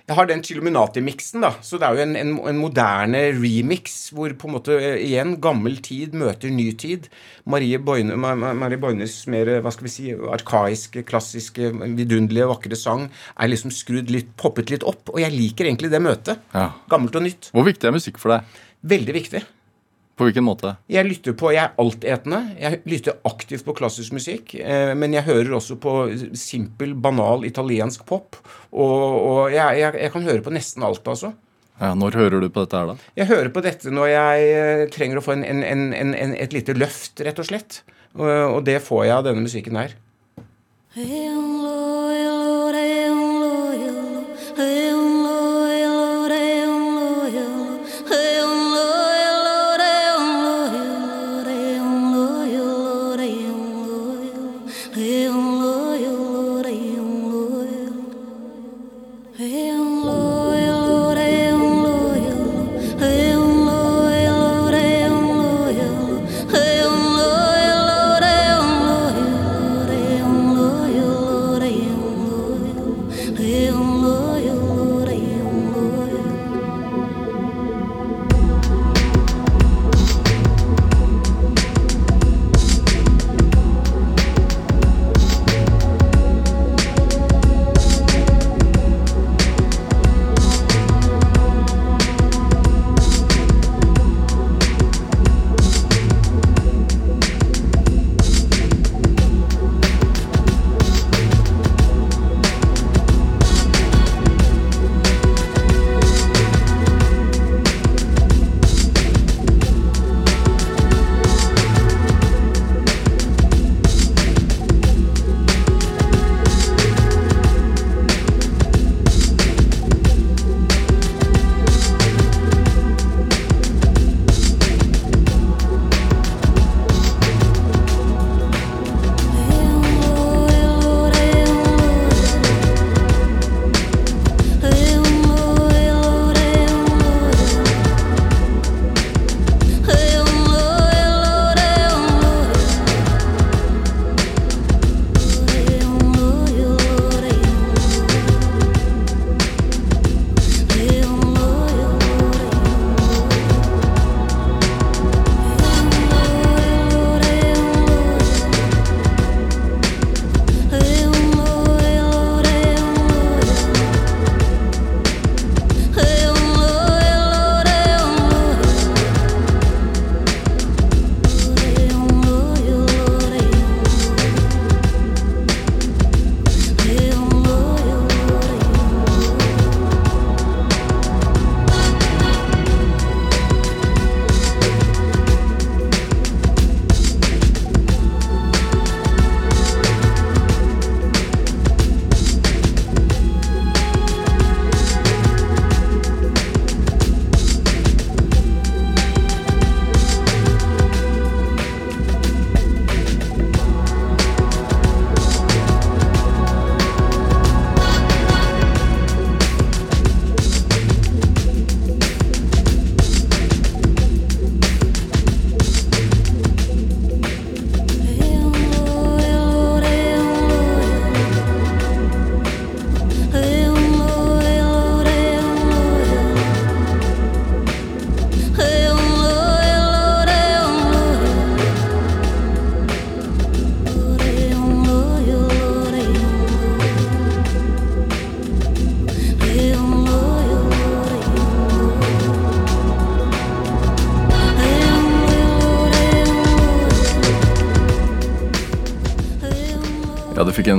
Jeg har den Chiluminati-miksen, da. Så det er jo en, en, en moderne remix hvor på en måte eh, igjen gammel tid møter ny tid. Marie, Boine, Ma- Ma- Marie Boines mer hva skal vi si, arkaiske, klassiske, vidunderlige, vakre sang er liksom skrudd litt, poppet litt opp. Og jeg liker egentlig det møtet. Ja. Gammelt og nytt. Hvor viktig er musikk for deg? Veldig viktig. På hvilken måte? Jeg lytter på, jeg er altetende. Jeg lytter aktivt på klassisk musikk. Eh, men jeg hører også på simpel, banal italiensk pop. Og, og jeg, jeg, jeg kan høre på nesten alt, altså. Ja, når hører du på dette her, da? Jeg hører på dette når jeg eh, trenger å få en, en, en, et lite løft, rett og slett. Og, og det får jeg av denne musikken her. Hey,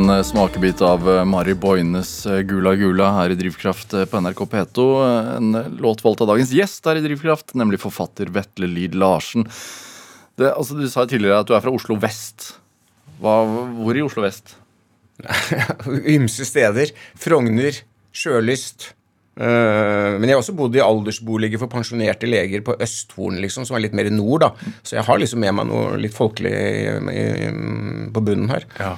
en eh, smakebit av eh, Mari Boines eh, Gula Gula her i Drivkraft på NRK P2. En låt valgt av dagens gjest her i Drivkraft, nemlig forfatter Vetle Lid Larsen. Det, altså, du sa tidligere at du er fra Oslo vest. Hva, hvor i Oslo vest? Ymse steder. Frogner, Sjølyst. Uh, men jeg har også bodd i aldersboliger for pensjonerte leger på Østhorn, liksom, som er litt mer nord. da. Så jeg har liksom med meg noe litt folkelig i, i, på bunnen her. Ja.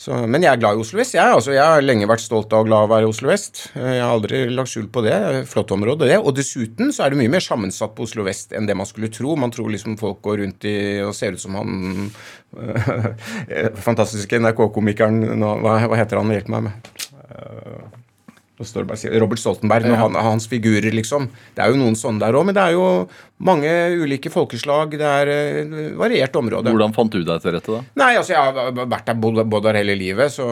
Så, men jeg er glad i Oslo vest. Jeg, altså, jeg har lenge vært stolt av å glad å være i Oslo vest. Jeg har aldri lagt skjul på det. Flott område, det. Og dessuten så er det mye mer sammensatt på Oslo vest enn det man skulle tro. Man tror liksom folk går rundt i og ser ut som han fantastiske NRK-komikeren hva, hva, heter han? Hjelp meg med. Robert Stoltenberg og han, hans figurer, liksom. Det er jo noen sånne der òg, men det er jo mange ulike folkeslag. Det er et uh, variert område. Hvordan fant du deg til rette, da? Nei, altså Jeg har vært der, bodd, bodd der hele livet, så,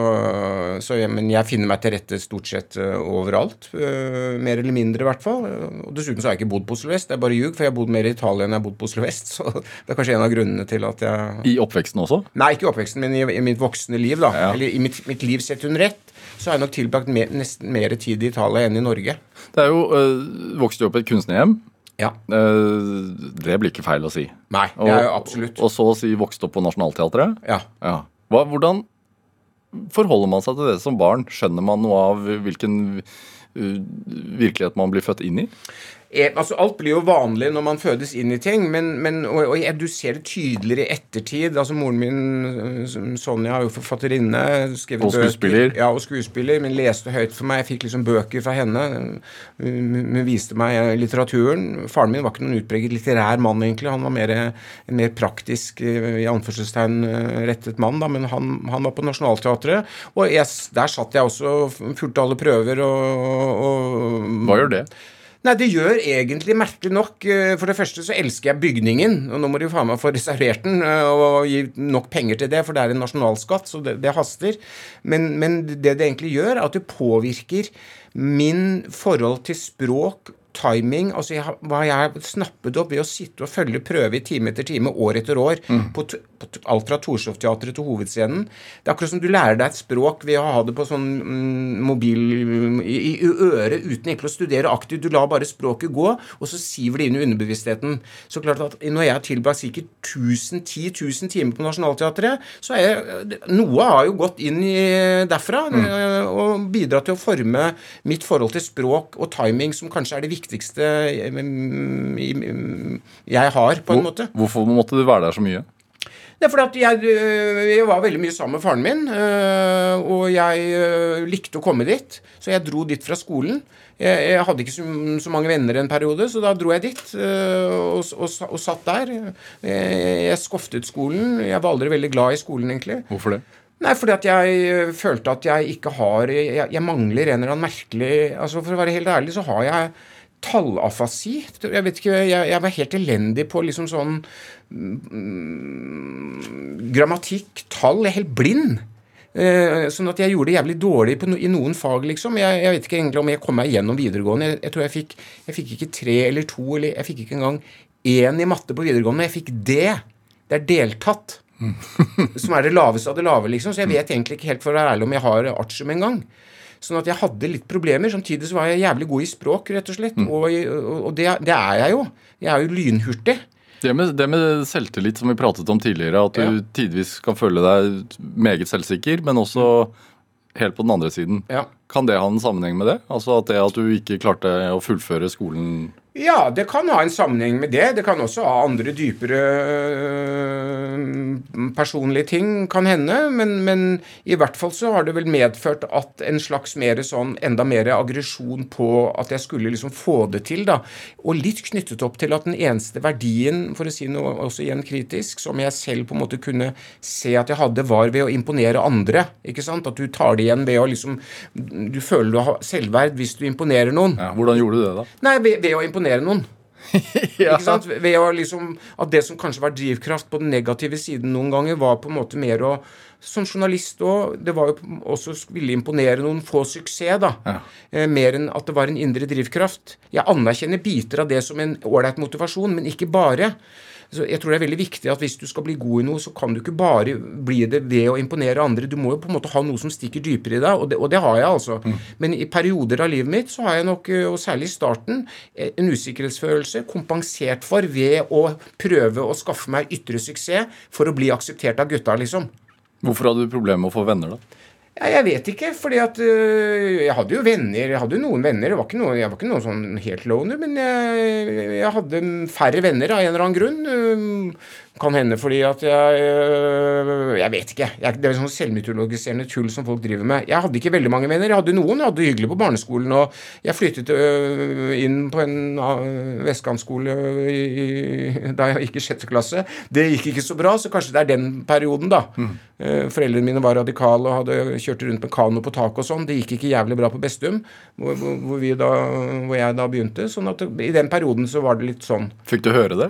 så jeg, men jeg finner meg til rette stort sett uh, overalt. Uh, mer eller mindre, i hvert fall. Og Dessuten så har jeg ikke bodd på Oslo vest. Det er bare ljug, for jeg har bodd mer i Italia enn jeg har bodd på Oslo vest. Så det er kanskje en av grunnene til at jeg I oppveksten også? Nei, ikke i oppveksten, men i, i mitt voksne liv, da. Ja. Eller i mitt, mitt liv sett under ett så har jeg nok tilbrakt mer, nesten mer tid i Italia enn i Norge. Det er jo øh, Vokste jo opp i et kunstnerhjem. Ja. Øh, det blir ikke feil å si. Nei, det er jo absolutt. Og, og så å si vokste opp på Nationaltheatret. Ja. ja. Hva, hvordan forholder man seg til det som barn? Skjønner man noe av hvilken uh, virkelighet man blir født inn i? Altså Alt blir jo vanlig når man fødes inn i ting, men, men og, og, du ser det tydeligere i ettertid. altså Moren min, Sonja, er jo forfatterinne. og skuespiller. Bøker, ja, og skuespiller, men leste høyt for meg. Jeg fikk liksom bøker fra henne. Hun viste meg litteraturen. Faren min var ikke noen utpreget litterær mann, egentlig. Han var mer, en mer praktisk, i anførselstegn, rettet mann, da, men han, han var på Nationaltheatret. Og jeg, der satt jeg også, fulgte alle prøver og, og Hva gjør det? Nei, det gjør egentlig merkelig nok eh, For det første så elsker jeg bygningen, og nå må de faen meg få reservert den eh, og gi nok penger til det, for det er en nasjonalskatt, så det, det haster. Men, men, det det egentlig gjør, er at det påvirker min forhold til språk timing altså jeg, Hva jeg snappet opp ved å sitte og følge prøve i time etter time, år etter år, mm. på, på, alt fra Torshov-teatret til hovedscenen. Det er akkurat som du lærer deg et språk ved å ha det på sånn mm, mobil i, i, øret uten egentlig å studere aktivt. Du lar bare språket gå, og så siver det inn i underbevisstheten. Så klart at Når jeg har tilbrakt sikkert 1000, 10 000 timer på Nationaltheatret, så er jeg, noe har jo gått inn i, derfra mm. Og bidratt til å forme mitt forhold til språk og timing, som kanskje er det viktigste viktigste jeg har, på en måte. Hvorfor måtte du være der så mye? Det er fordi at jeg, jeg, var veldig mye sammen med faren min, øh, og jeg øh, likte å komme dit. Så jeg dro dit fra skolen. Jeg, jeg hadde ikke så, så, mange venner en periode, så da dro jeg dit og, og, og, satt der. Jeg, jeg skoftet skolen. Jeg var aldri veldig glad i skolen, egentlig. Hvorfor det? Nei, fordi at jeg følte at jeg ikke har Jeg, jeg mangler en eller annen merkelig altså For å være helt ærlig, så har jeg tallafasi. Jeg vet ikke, jeg, jeg, var helt elendig på liksom sånn mm, grammatikk, tall. Jeg er helt blind. Eh, sånn at jeg gjorde det jævlig dårlig no, i noen fag, liksom. Jeg, jeg, vet ikke egentlig om jeg kom meg gjennom videregående. Jeg, jeg tror jeg fikk, jeg fikk ikke tre eller to, eller jeg fikk ikke engang én i matte på videregående. Jeg fikk det. Det er deltatt. som er det laveste av det lave, liksom. Så jeg vet egentlig ikke helt for å være ærlig om jeg har artium engang. Sånn at jeg hadde litt problemer. Samtidig så var jeg jævlig god i språk, rett og slett. Mm. Og, og det, det, er jeg jo. Jeg er jo lynhurtig. Det med, det med, selvtillit som vi pratet om tidligere, at du ja. tidvis kan føle deg meget selvsikker, men også helt på den andre siden. Ja. Kan det ha en sammenheng med det? Altså at det at du ikke klarte å fullføre skolen ja, det kan ha en sammenheng med det. Det kan også ha andre dypere øh, personlige ting, kan hende. Men, men, i hvert fall så har det vel medført at en slags mer sånn enda mer aggresjon på at jeg skulle liksom få det til, da. Og litt knyttet opp til at den eneste verdien, for å si noe også igjen kritisk, som jeg selv på en måte kunne se at jeg hadde, var ved å imponere andre. Ikke sant? At du tar det igjen ved å liksom Du føler du har selvverd hvis du imponerer noen. Ja, hvordan gjorde du det, da? Nei, ved, ved å imponere imponere noen. ja. Ikke sant? Ved å liksom, At det som kanskje var drivkraft på den negative siden noen ganger, var på en måte mer å Som journalist òg, det var jo også ville imponere noen, få suksess, da. Ja. Eh, mer enn at det var en indre drivkraft. Jeg anerkjenner biter av det som en ålreit motivasjon, men ikke bare. Så jeg tror det er veldig viktig at hvis du skal bli god i noe, så kan du ikke bare bli det ved å imponere andre. Du må jo på en måte ha noe som stikker dypere i deg, og det, og det har jeg altså. Mm. Men i perioder av livet mitt så har jeg nok, og særlig i starten, en usikkerhetsfølelse kompensert for ved å prøve å skaffe meg ytre suksess for å bli akseptert av gutta, liksom. Hvorfor hadde du problemer med å få venner, da? Ja, jeg vet ikke, fordi at øh, Jeg hadde jo venner. Jeg hadde jo noen venner. Jeg var ikke noen, jeg var ikke noen sånn helt loner, men jeg, jeg hadde færre venner av en eller annen grunn. Kan hende fordi at jeg øh, Jeg vet ikke. Jeg, det er sånn selvmytologiserende tull som folk driver med. Jeg hadde ikke veldig mange venner. Jeg hadde noen. Jeg hadde det hyggelig på barneskolen. Og jeg flyttet øh, inn på en øh, vestkantskole da jeg gikk i sjette klasse. Det gikk ikke så bra, så kanskje det er den perioden, da. Mm. Foreldrene mine var radikale og hadde kjørt rundt med kano på taket og sånn. Det gikk ikke jævlig bra på Bestum, hvor, hvor, da, hvor jeg da begynte. sånn at i den perioden så var det litt sånn. Fikk du høre det?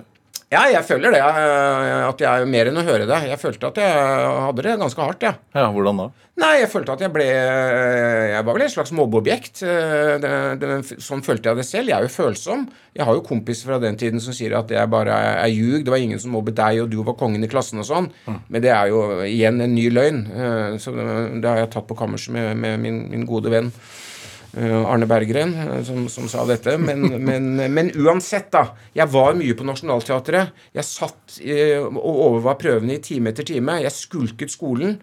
Ja, jeg føler det. At jeg er mer enn å høre det. Jeg følte at jeg hadde det ganske hardt, ja. ja hvordan da? Nei, jeg følte at jeg ble Jeg var vel et slags mobbeobjekt. Sånn følte jeg det selv. Jeg er jo følsom. Jeg har jo kompiser fra den tiden som sier at jeg bare er ljug. Det var ingen som mobbet deg, og du var kongen i klassen og sånn. Mm. Men det er jo igjen en ny løgn. Eh, så det har jeg tatt på kammerset med, med min, min gode venn. Eh, Arne Berggren eh, som, som, sa dette. Men, men, men, uansett, da. Jeg var mye på Nationaltheatret. Jeg satt eh, og overvar prøvene i time etter time. Jeg skulket skolen,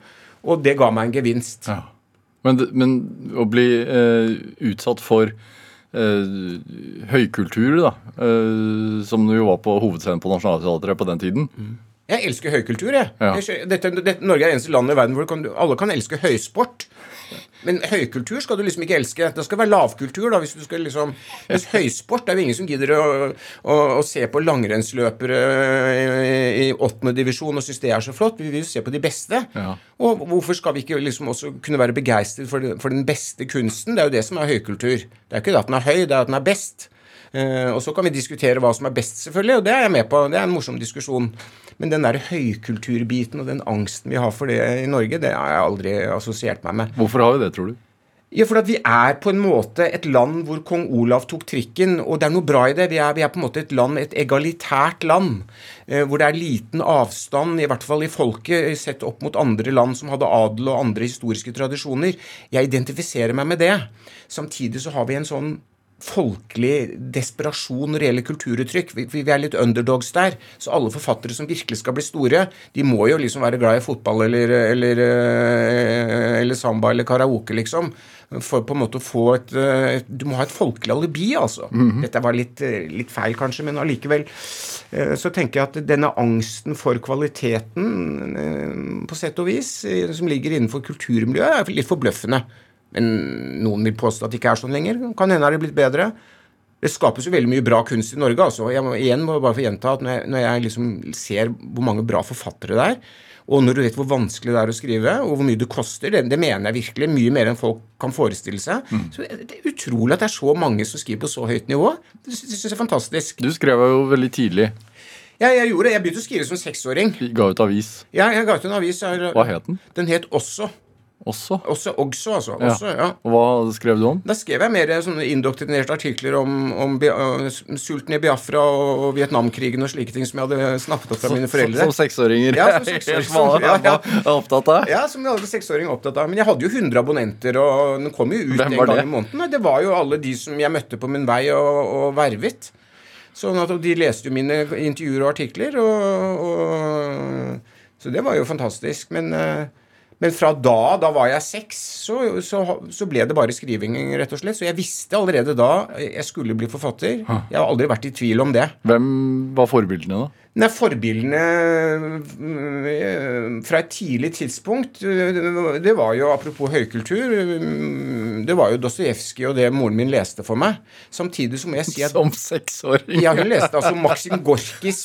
og det ga meg en gevinst. Ja. Men, men, å bli eh, utsatt for eh, høykultur, da, eh, som du jo var på hovedscenen på Nationaltheatret på den tiden mm. Jeg elsker høykultur, jeg. Ja. Dette, dette, Norge er det eneste landet i verden hvor kan, alle kan elske høysport. Men høykultur skal du liksom ikke elske. Det skal være lavkultur, da. Hvis du skal liksom Mens høysport er jo ingen som gidder å, å, å se på langrennsløpere i åttende divisjon og synes det er så flott. Vi vil jo se på de beste. Ja. Og hvorfor skal vi ikke liksom også kunne være begeistret for, for, den beste kunsten? Det er jo det som er høykultur. Det er ikke det at den er høy, det er at den er best. Uh, og så kan vi diskutere hva som er best, selvfølgelig, og det er jeg med på. Det er en morsom diskusjon. Men den der høykulturbiten og den angsten vi har for det i Norge, det har jeg aldri assosiert meg med. Hvorfor har vi det, tror du? Ja, for at Vi er på en måte et land hvor kong Olav tok trikken, og det er noe bra i det. Vi er, vi er på en måte et land, et egalitært land, eh, hvor det er liten avstand, i hvert fall i folket, sett opp mot andre land som hadde adel og andre historiske tradisjoner. Jeg identifiserer meg med det. Samtidig så har vi en sånn folkelig desperasjon når det gjelder kulturuttrykk. Vi, vi, er litt underdogs der. Så alle forfattere som virkelig skal bli store, de må jo liksom være glad i fotball eller, eller, eh, eller samba eller karaoke, liksom. For på en måte å få et, et Du må ha et folkelig alibi, altså. Mm -hmm. Dette var litt, litt, feil, kanskje, men allikevel eh, så tenker jeg at denne angsten for kvaliteten, eh, på sett og vis, som ligger innenfor kulturmiljøet, er litt forbløffende. Men noen vil påstå at det ikke er sånn lenger. Kan hende er det blitt bedre. Det skapes jo veldig mye bra kunst i Norge. altså. Jeg må, igjen må jeg bare få gjenta at når jeg, når jeg liksom ser hvor mange bra forfattere det er, og når du vet hvor vanskelig det er å skrive, og hvor mye det koster, det, det mener jeg virkelig. Mye mer enn folk kan forestille seg. Mm. Så Det er utrolig at det er så mange som skriver på så høyt nivå. Det syns jeg er fantastisk. Du skrev jo veldig tidlig. Ja, jeg gjorde det. Jeg begynte å skrive som seksåring. Ga ut avis? Ja, jeg ga ut en avis. Hva het den? Den het Også. Også? Også, også altså. Også, ja. Og Hva skrev du om? Da skrev jeg mer sånne indoktrinerte artikler om, om uh, sulten i Biafra og, og Vietnamkrigen og slike ting som jeg hadde snappet opp fra mine foreldre. Som, som seksåringer? Ja, som seksåringer. ja, ja. opptatt av? Ja, som alle seksåringer opptatt av. Men jeg hadde jo 100 abonnenter, og den kom jo ut en gang det? i måneden. Det var jo alle de som jeg møtte på min vei og, og vervet. Sånn at De leste jo mine intervjuer og artikler, og, og, så det var jo fantastisk. Men uh, men fra da, da var jeg seks, så, så, så, ble det bare skriving, rett og slett. Så jeg visste allerede da jeg skulle bli forfatter. Jeg har aldri vært i tvil om det. Hvem var forbildene, da? Nei, Forbildene øh, fra et tidlig tidspunkt øh, Det var jo, apropos høykultur øh, Det var jo Dostojevskij og det moren min leste for meg. Samtidig som jeg sier at Som seksåring? Ja, hun leste altså Maksim Gorkis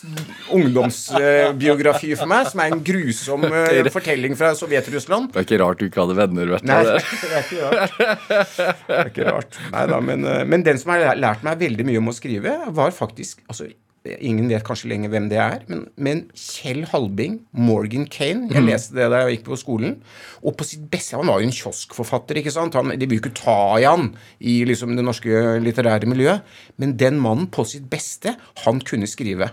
ungdomsbiografi for meg, som er en grusom fortelling fra Sovjet-Russland. Det er ikke rart du ikke hadde venner, vet du. Nei, det er ikke rart. Det er ikke rart. Nei da, men, men den som har lært meg veldig mye om å skrive, var faktisk altså Ingen vet kanskje lenger hvem det er, men, men Kjell Halbing, Morgan Kane Jeg leste det da jeg gikk på skolen. Og på sitt beste Han var jo en kioskforfatter, ikke sant? Han, de vil jo ikke ta i han i liksom det norske litterære miljøet. Men den mannen på sitt beste, han kunne skrive.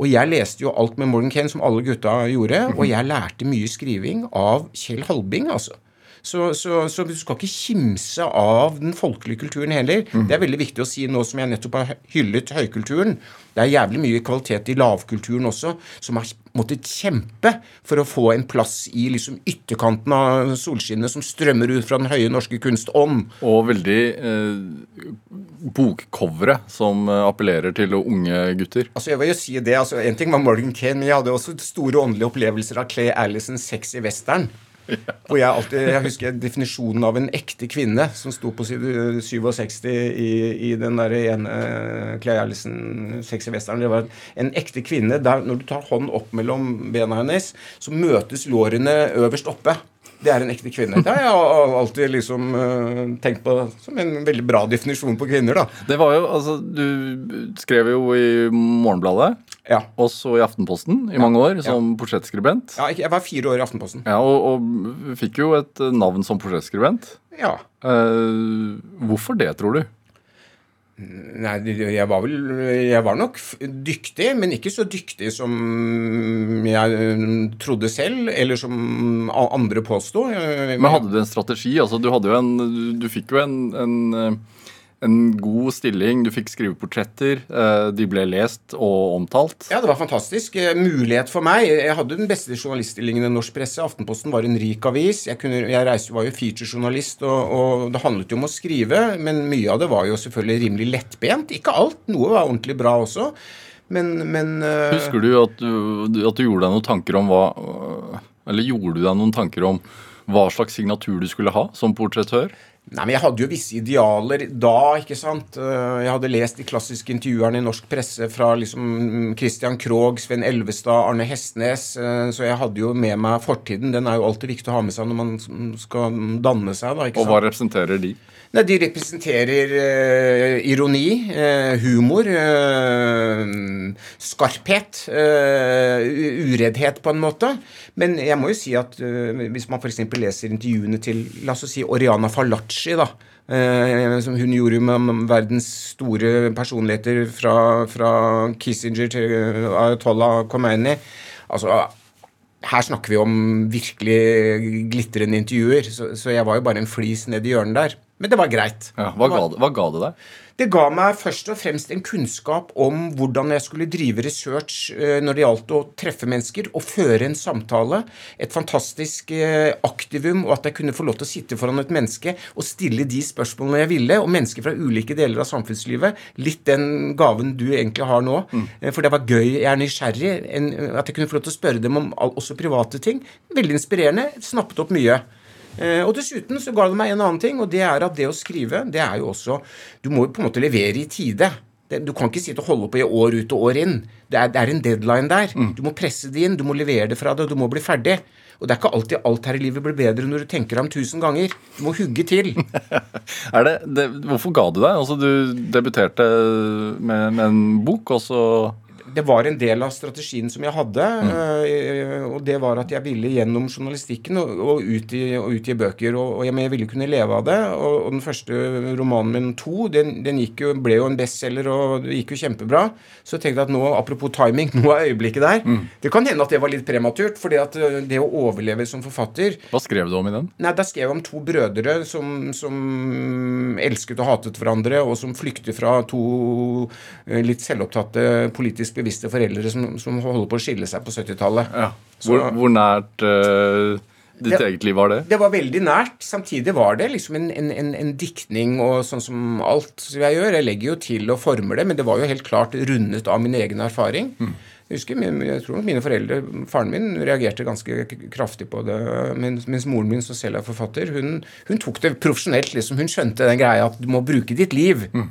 Og jeg leste jo alt med Morgan Kane, som alle gutta gjorde, og jeg lærte mye skriving av Kjell Halbing, altså. Så, så, så, du skal ikke kimse av den folkelige kulturen heller. Mm. Det er veldig viktig å si nå som jeg nettopp har hyllet høykulturen. Det er jævlig mye kvalitet i lavkulturen også, som har måttet kjempe for å få en plass i liksom ytterkanten av solskinnet som strømmer ut fra den høye norske kunstånd. Og veldig eh, bokcovere som eh, appellerer til unge gutter. Altså jeg vil jo si det, altså En ting var Morgan Kane, men jeg hadde også store åndelige opplevelser av Clay Allisons sexy western. Hvor jeg alltid, jeg husker definisjonen av en ekte kvinne, som sto på side 67 i, i den der ene Clay Allison sexy western. Det var en ekte kvinne der når du tar hånd opp mellom bena hennes, så møtes lårene øverst oppe. Det er en ekte kvinne. Det har jeg alltid liksom uh, tenkt på som en veldig bra definisjon på kvinner, da. Det var jo, altså, Du skrev jo i Morgenbladet. Ja. Også i Aftenposten i mange år, som ja. portrettskribent. Ja, jeg var fire år i Aftenposten. Ja, og, og fikk jo et navn som portrettskribent. Ja. Uh, hvorfor det, tror du? Nei, jeg var vel Jeg var nok dyktig, men ikke så dyktig som jeg mm, trodde selv, eller som andre påsto. Men hadde du en strategi? Altså, du, en, du fikk jo en, en en god stilling. Du fikk skrive portretter. Eh, de ble lest og omtalt. Ja, det var fantastisk. Eh, mulighet for meg. Jeg hadde den beste journaliststillingen i norsk presse. Aftenposten var en rik avis. Jeg, kunne, jeg reiste, var jo featurejournalist, og, og det handlet jo om å skrive. Men mye av det var jo selvfølgelig rimelig lettbent. Ikke alt. Noe var ordentlig bra også. Men, men uh... Husker du at, du at du gjorde deg noen tanker om hva Eller gjorde du deg noen tanker om hva slags signatur du skulle ha som portrettør? Nei, men Jeg hadde jo visse idealer da. ikke sant? Eh, jeg hadde lest de klassiske intervjuerne i norsk presse fra liksom Christian Krogh, Sven Elvestad, Arne Hestnes. Eh, så jeg hadde jo med meg fortiden. Den er jo alltid viktig å ha med seg når man skal danne seg. da, ikke sant? Og hva representerer de? Nei, De representerer eh, ironi, eh, humor, eh, skarphet, ureddhet, på en måte. Men jeg må jo si at hvis man f.eks. leser intervjuene til la oss si Oriana Falacci, da, som hun gjorde med verdens store personligheter fra, fra Kissinger til Ayatollah Khomeini altså her snakker vi om virkelig glitrende intervjuer, så, så jeg var jo bare en flis ned i hjørnet der. Men det var greit. Ja, hva, ga det, hva ga det deg? Det ga meg først og fremst en kunnskap om hvordan jeg skulle drive research eh, når det gjaldt å treffe mennesker og føre en samtale. Et fantastisk eh, aktivum, og at jeg kunne få lov til å sitte foran et menneske og stille de spørsmålene jeg ville, og mennesker fra ulike deler av samfunnslivet. Litt den gaven du egentlig har nå. Mm. Eh, for det var gøy. Jeg er nysgjerrig. At jeg kunne få lov til å spørre dem om også private ting. Veldig inspirerende. Snappet opp mye. Eh, og dessuten så ga det meg en annen ting, og det er at det å skrive, det er jo også Du må jo på en måte levere i tide. Du kan ikke sitte og holde på i år ut og år inn. Det er, det er en deadline der. Mm. Du må presse det inn, du må levere det fra deg, du må bli ferdig. Og det er ikke alltid alt her i livet blir bedre når du tenker om tusen ganger. Du må hugge til. det, det, hvorfor ga du deg? Altså, du debuterte med, med en bok, og så det var en del av strategien som jeg hadde. Mm. Uh, og det var at jeg ville gjennom journalistikken og, og, utgi, bøker. Og, og jeg, jeg, ville kunne leve av det. Og, og den første romanen min, 'To', den, den jo, ble jo en bestselger, og det gikk jo kjempebra. Så jeg tenkte at nå, apropos timing, nå er øyeblikket der. Mm. Det kan hende at det var litt prematurt, at eh, det å overleve som forfatter Hva skrev du om i den? Nei, Da skrev jeg om to brødre som, som elsket og hatet hverandre, og som flykter fra to eh, litt selvopptatte politisk bevisste foreldre som, som holder på å skille seg på 70-tallet. Ja. Hvor, hvor, nært uh, ditt det, eget liv var det? Det var veldig nært. Samtidig var det liksom en, en, en, en diktning og sånn som alt jeg gjør. Jeg legger jo til og former det, men det var jo helt klart rundet av min egen erfaring. Mm. Jeg husker, jeg tror mine foreldre, Faren min reagerte ganske kraftig på det, mens, mens moren min, som selv er forfatter, hun, hun tok det profesjonelt. liksom, Hun skjønte den greia at du må bruke ditt liv. Mm.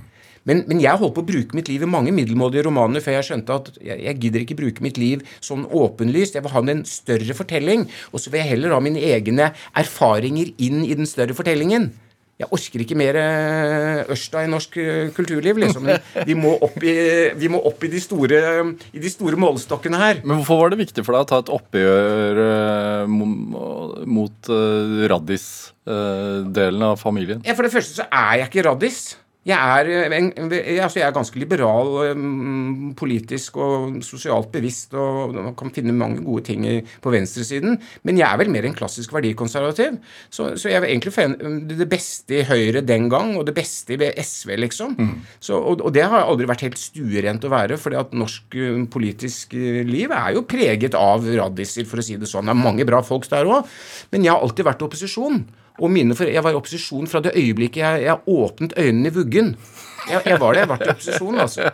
Men, men, jeg holdt på å bruke mitt liv i mange middelmådige romaner før jeg skjønte at jeg, jeg, gidder ikke bruke mitt liv sånn åpenlyst. Jeg vil ha en større fortelling. Og så vil jeg heller ha mine egne erfaringer inn i den større fortellingen. jeg orker ikke mer eh, Ørsta i norsk eh, kulturliv, liksom. Vi må opp i, vi må opp i, de, store, i de store målestokkene her. Men hvorfor var det viktig for deg å ta et oppgjør uh, mot Raddis-delen av familien? Ja, For det første så er jeg ikke raddis. Jeg er, eh, en, altså jeg er, ganske liberal, um, politisk og sosialt bevisst og kan finne mange gode ting på venstresiden. Men jeg er vel mer en klassisk verdikonservativ. Så, så jeg er egentlig det beste i Høyre den gang, og det beste i SV, liksom. Mm. Så, og, og, det har aldri vært helt stuerent å være, fordi at norsk politisk liv er jo preget av radiser, for å si det sånn. Det er mange bra folk der òg, men jeg har alltid vært opposisjon. Og mine for Jeg var i opposisjon fra det øyeblikket jeg, jeg åpnet øynene i vuggen. Jeg, jeg, var det. Jeg har vært i opposisjon, altså.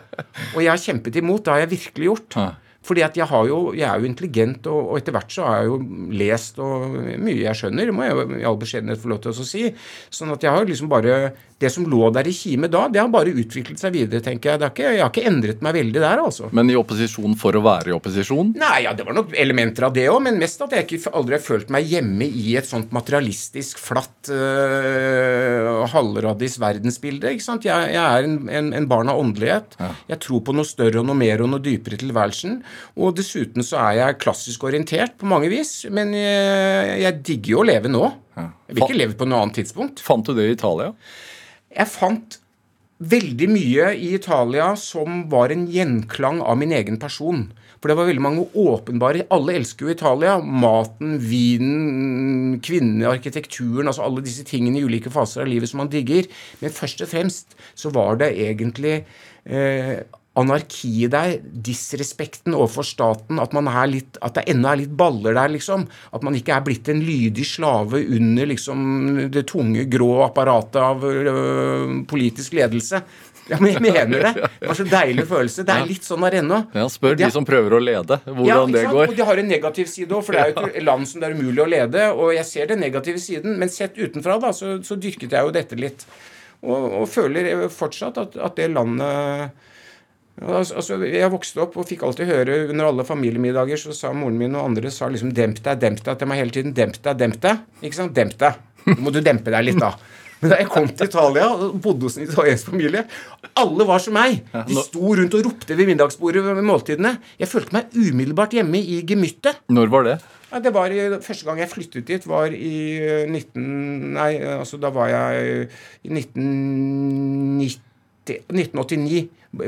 Og jeg har kjempet imot. Det har jeg virkelig gjort. Fordi at jeg, jo, jeg er jo intelligent, og, og, etter hvert så har jeg jo lest og mye jeg skjønner, må jeg jo i all beskjedenhet få lov til å si. Sånn at jeg har liksom bare Det som lå der i kime da, det har bare utviklet seg videre, tenker jeg. Ikke, jeg har ikke endret meg veldig der, altså. Men i opposisjon for å være i opposisjon? Nei, ja, det var nok elementer av det òg, men mest at jeg ikke aldri har følt meg hjemme i et sånt materialistisk, flatt, øh, halvradis verdensbilde. ikke sant? Jeg, jeg er en, en, en, barn av åndelighet. Ja. Jeg tror på noe større og noe mer og noe dypere i tilværelsen. Og dessuten så er jeg klassisk orientert på mange vis. Men jeg, jeg digger jo å leve nå. Jeg vil ikke leve på noe annet tidspunkt. Fant du det i Italia? Jeg fant veldig mye i Italia som var en gjenklang av min egen person. For det var veldig mange åpenbare Alle elsker jo Italia. Maten, vinen, kvinnene, arkitekturen, altså alle disse tingene i ulike faser av livet som man digger. Men først og fremst så var det egentlig eh, anarkiet der, disrespekten overfor staten, at, man er litt, at det ennå er litt baller der, liksom. At man ikke er blitt en lydig slave under liksom det tunge, grå apparatet av øh, politisk ledelse. Ja, men jeg mener det. Det var så deilig følelse. Det er litt sånn der ennå. Ja, spør de, som prøver å lede, hvordan ja, det går. Og de har en negativ side òg, for det er jo et land som det er umulig å lede. Og jeg ser den negative siden, men sett utenfra, da, så, så dyrket jeg jo dette litt. Og, og føler fortsatt at, at det landet Altså, jeg vokste opp og fikk alltid høre under alle familiemiddager så sa moren min og andre sa liksom 'demp deg, demp deg' til meg hele tiden. 'Demp deg, demp deg'. Ikke sant? Demp deg. Nå må du dempe deg litt, da. Men da jeg kom til Italia og bodde hos en italiensk familie Alle var som meg. De sto rundt og ropte ved middagsbordet ved måltidene. Jeg følte meg umiddelbart hjemme i gemyttet. Når var det? Ja, det var i, Første gang jeg flyttet dit, var i 19... Nei, altså da var jeg i 1990 1989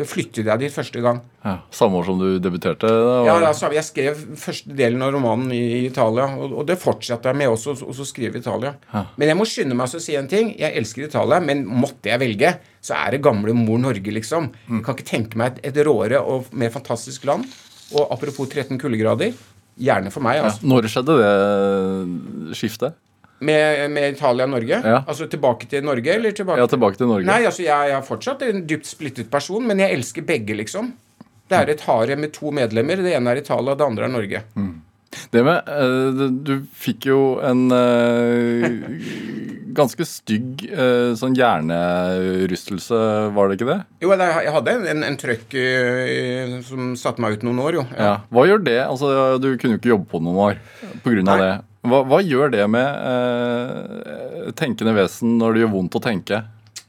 flyttet jeg dit første gang. Ja, Samme år som du debuterte? Ja, altså, jeg skrev første delen av romanen i, Italia. Og, og, det fortsatte jeg med også, å skrive Italia. Ja. Men jeg må skynde meg å si en ting. Jeg elsker Italia, men måtte jeg velge, så er det gamle mor Norge, liksom. Jeg kan ikke tenke meg et, et råere og mer fantastisk land. Og apropos 13 kuldegrader. Gjerne for meg. Altså. Ja, når skjedde det skiftet? Med, med Italia og Norge? Ja. Altså tilbake til Norge, eller tilbake Ja, tilbake til Norge. Nei, altså jeg, jeg er fortsatt en dypt splittet person, men jeg elsker begge, liksom. Det er et harem med to medlemmer. Det ene er Italia, det andre er Norge. Mm. Det med uh, Du fikk jo en uh, ganske stygg uh, sånn hjernerystelse, var det ikke det? Jo, jeg hadde en, en trøkk som satte meg ut noen år, jo. Ja. Ja. Hva gjør det? Altså, Du kunne jo ikke jobbe på noen år pga. det. Hva, hva, gjør det med eh, tenkende vesen når det gjør vondt å tenke?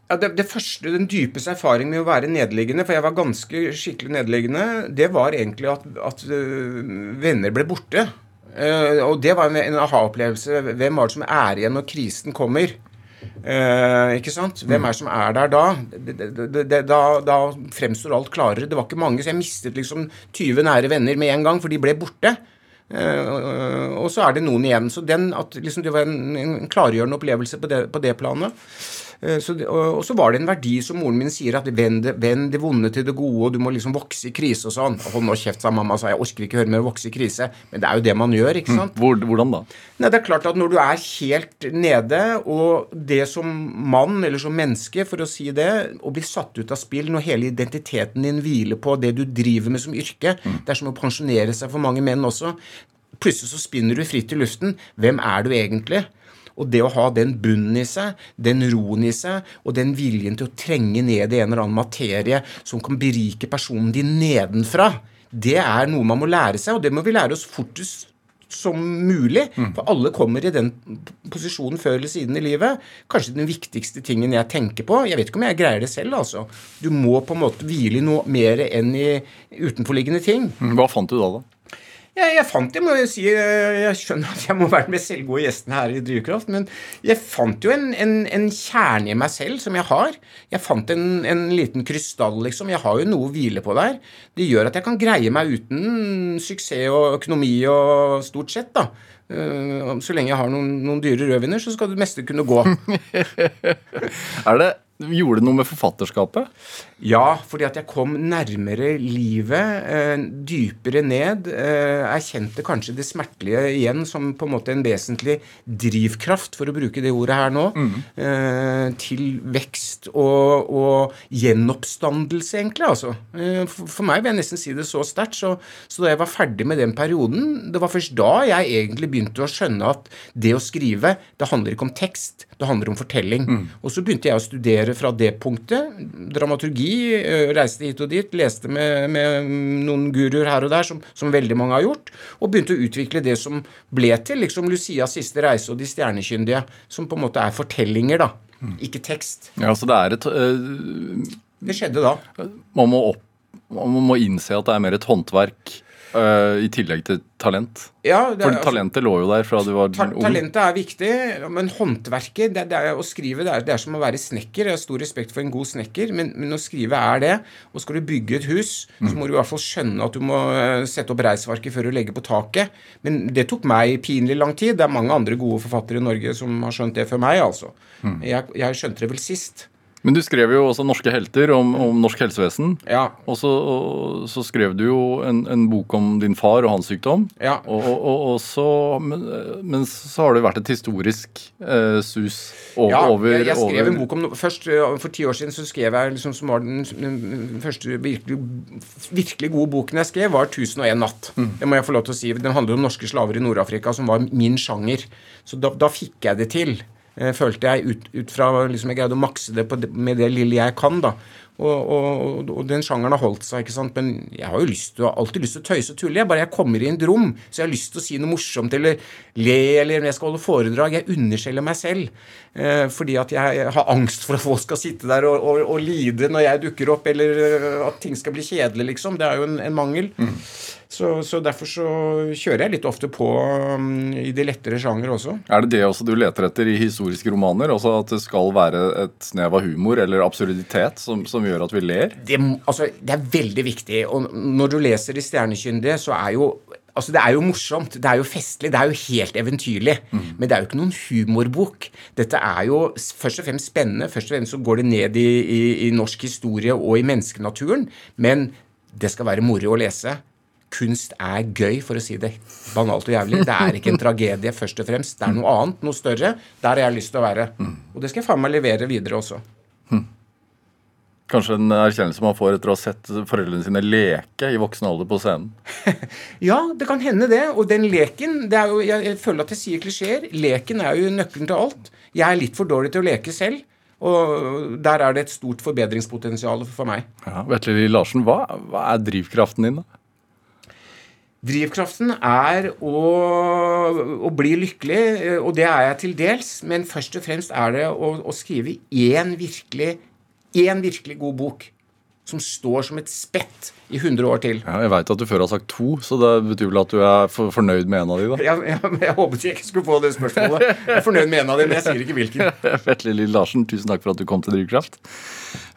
Ja, det, det, første, Den dypeste erfaring med å være nederliggende, for jeg var ganske skikkelig nederliggende, det var egentlig at, at uh, venner ble borte. Uh, og det var en aha-opplevelse. Hvem var det som er igjen når krisen kommer? Uh, ikke sant? Hvem er det som er der da? Det, det, da, da fremstår alt klarere. Det var ikke mange, så jeg mistet liksom 20 nære venner med en gang, for de ble borte. Uh, og så er det noen igjen. Så den, at liksom det var en, en klargjørende opplevelse på det, på det planet. Uh, så, og, og, så var det en verdi som moren min sier, at vend, vend det vonde til det gode, og du må liksom vokse i krise og sånn. Hold nå kjeft, sa mamma, sa jeg orker ikke høre mer vokse i krise. Men det er jo det man gjør, ikke sant? Hvor, hvordan da? Nei, det er klart at når du er helt nede, og det som mann, eller som menneske, for å si det, å bli satt ut av spill når hele identiteten din hviler på det du driver med som yrke, mm. det er som å pensjonere seg for mange menn også. Plutselig så spinner du fritt i luften. Hvem er du egentlig? Og det å ha den bunnen i seg, den roen i seg, og den viljen til å trenge ned i en eller annen materie som kan berike personen din nedenfra, det er noe man må lære seg, og det må vi lære oss fortest som mulig. Mm. For alle kommer i den posisjonen før eller siden i livet kanskje den viktigste tingen jeg tenker på. Jeg vet ikke om jeg greier det selv, altså. Du må på en måte hvile i noe mer enn i utenforliggende ting. Mm, hva fant du da, da? Jeg, jeg fant det, må jeg si. Jeg skjønner at jeg må være mest selvgode gjesten her i Drivkraft, men jeg fant jo en, en, en kjerne i meg selv som jeg har. Jeg fant en, en, liten krystall, liksom. Jeg har jo noe å hvile på der. Det gjør at jeg kan greie meg uten suksess og økonomi og stort sett, da. Eh, så lenge jeg har noen, noen dyre rødviner, så skal det meste kunne gå. er det Gjorde det noe med forfatterskapet? Ja, fordi at jeg kom nærmere livet, eh, dypere ned. Eh, erkjente kanskje det smertelige igjen som på en måte en vesentlig drivkraft, for å bruke det ordet her nå, mm. eh, til vekst og, og, gjenoppstandelse, egentlig. altså. Eh, for, for, meg vil jeg nesten si det så sterkt. Så, så, da jeg var ferdig med den perioden, det var først da jeg egentlig begynte å skjønne at det å skrive, det handler ikke om tekst, det handler om fortelling. Mm. Og så begynte jeg å studere fra det punktet. Dramaturgi Eh, reiste hit og dit, leste med, med noen guruer her og der, som, som, veldig mange har gjort, og begynte å utvikle det som ble til liksom Lucias siste reise og De stjernekyndige, som på en måte er fortellinger, da. Mm. Ikke tekst. Ja, så det er et øh, Det skjedde da. Man må, opp, man må innse at det er mer et håndverk Uh, I tillegg til talent? Ja, det, For altså- talentet altså, lå jo der fra du var ta ung. Talentet er viktig, men håndverket det, det er, Å skrive det er, det er, som å være snekker. Jeg har stor respekt for en god snekker, men, men å skrive er det. Og skal du bygge et hus, mm. så må du i hvert fall skjønne at du må eh, sette opp reisverket før du legger på taket. Men det tok meg pinlig lang tid. Det er mange andre gode forfattere i Norge som har skjønt det før meg, altså. Mm. Jeg, jeg skjønte det vel sist. Men du skrev jo også 'Norske helter' om, om norsk helsevesen. Ja. Og så, og, så, skrev du jo en, en, bok om din far og hans sykdom. Ja. Og, og, så, men, men, så har det vært et historisk eh, sus over, ja, jeg, jeg skrev over. en bok om Først For ti år siden så skrev jeg liksom som var den, den første virkelig, virkelig, gode boken jeg skrev, var 'Tusen og en natt'. Mm. Det må jeg få lov til å si. Den handler om norske slaver i Nord-Afrika, som var min sjanger. Så da, da fikk jeg det til. Eh, følte jeg ut, ut fra liksom Jeg greide å makse det, det med det lille jeg kan. da og, og, og, den sjangeren har holdt seg. ikke sant? Men jeg har jo lyst til, alltid lyst til å tøyse og tulle. Jeg bare jeg kommer i en rom, så jeg har lyst til å si noe morsomt eller le eller jeg skal holde foredrag. Jeg underskjeller meg selv. Eh, fordi at jeg, har angst for at folk skal sitte der og, og, lide når jeg dukker opp, eller eh, at ting skal bli kjedelig, liksom. Det er jo en, en mangel. Mm. Så, så, derfor så kjører jeg litt ofte på um, i de lettere sjanger også. Er det det også du leter etter i historiske romaner? Altså At det skal være et snev av humor eller absurditet som, som gjør at vi ler? Det, altså, det er veldig viktig. Og når du leser De stjernekyndige, så er jo Altså, Det er jo morsomt, det er jo festlig, det er jo helt eventyrlig. Mm. Men det er jo ikke noen humorbok. Dette er jo først og fremst spennende. Først og fremst så går det ned i, i, i norsk historie og i menneskenaturen. Men det skal være moro å lese kunst er gøy, for å si det banalt og jævlig. Det er ikke en tragedie først og fremst. Det er noe annet, noe større. Der har jeg lyst til å være. Og det skal jeg faen meg levere videre også. Kanskje en erkjennelse man får etter å ha sett foreldrene sine leke i voksen alder på scenen? ja, det kan hende det. Og den leken det er jo, Jeg føler at jeg sier klisjeer. Leken er jo nøkkelen til alt. Jeg er litt for dårlig til å leke selv. Og der er det et stort forbedringspotensial for meg. Ja, Vetle Larsen, hva, hva er drivkraften din, da? Drivkraften er å, å, bli lykkelig, eh, og det er jeg til dels. Men først og fremst er det å, å skrive én virkelig, én virkelig god bok. Som står som et spett i 100 år til. Ja, jeg veit at du før har sagt to, så det betyr vel at du er for, fornøyd med en av de, da? Ja, ja, jeg håpet jeg ikke skulle få det spørsmålet. Jeg er fornøyd med en av dem, men jeg sier ikke hvilken. Vetle Lill Larsen, tusen takk for at du kom til Drivkraft.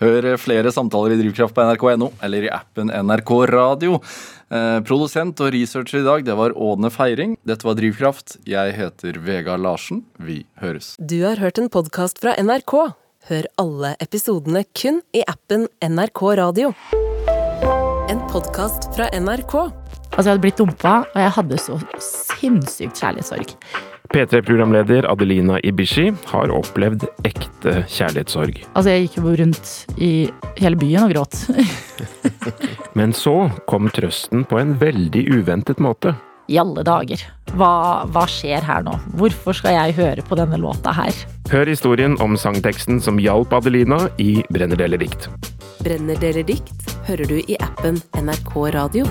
Hør flere samtaler i Drivkraft på nrk.no eller i appen NRK Radio. Eh, produsent og researcher i dag, det var Ådne Feiring. Dette var Drivkraft. Jeg heter Vegard Larsen. Vi høres. Du har hørt en podkast fra NRK. Hør alle episodene kun i appen NRK Radio. En podkast fra NRK. Altså, jeg hadde blitt dumpa, og jeg hadde så sinnssykt kjærlighetssorg. P3-programleder Adelina Ibishi har opplevd ekte kjærlighetssorg. Altså, jeg gikk jo rundt i hele byen og gråt. Men så kom trøsten på en veldig uventet måte. I alle dager. Hva, hva, skjer her nå? Hvorfor skal jeg høre på denne låta her? Hør historien om sangteksten som hjalp Adelina i Brenner deler dikt. Brenner deler dikt hører du i appen NRK Radio.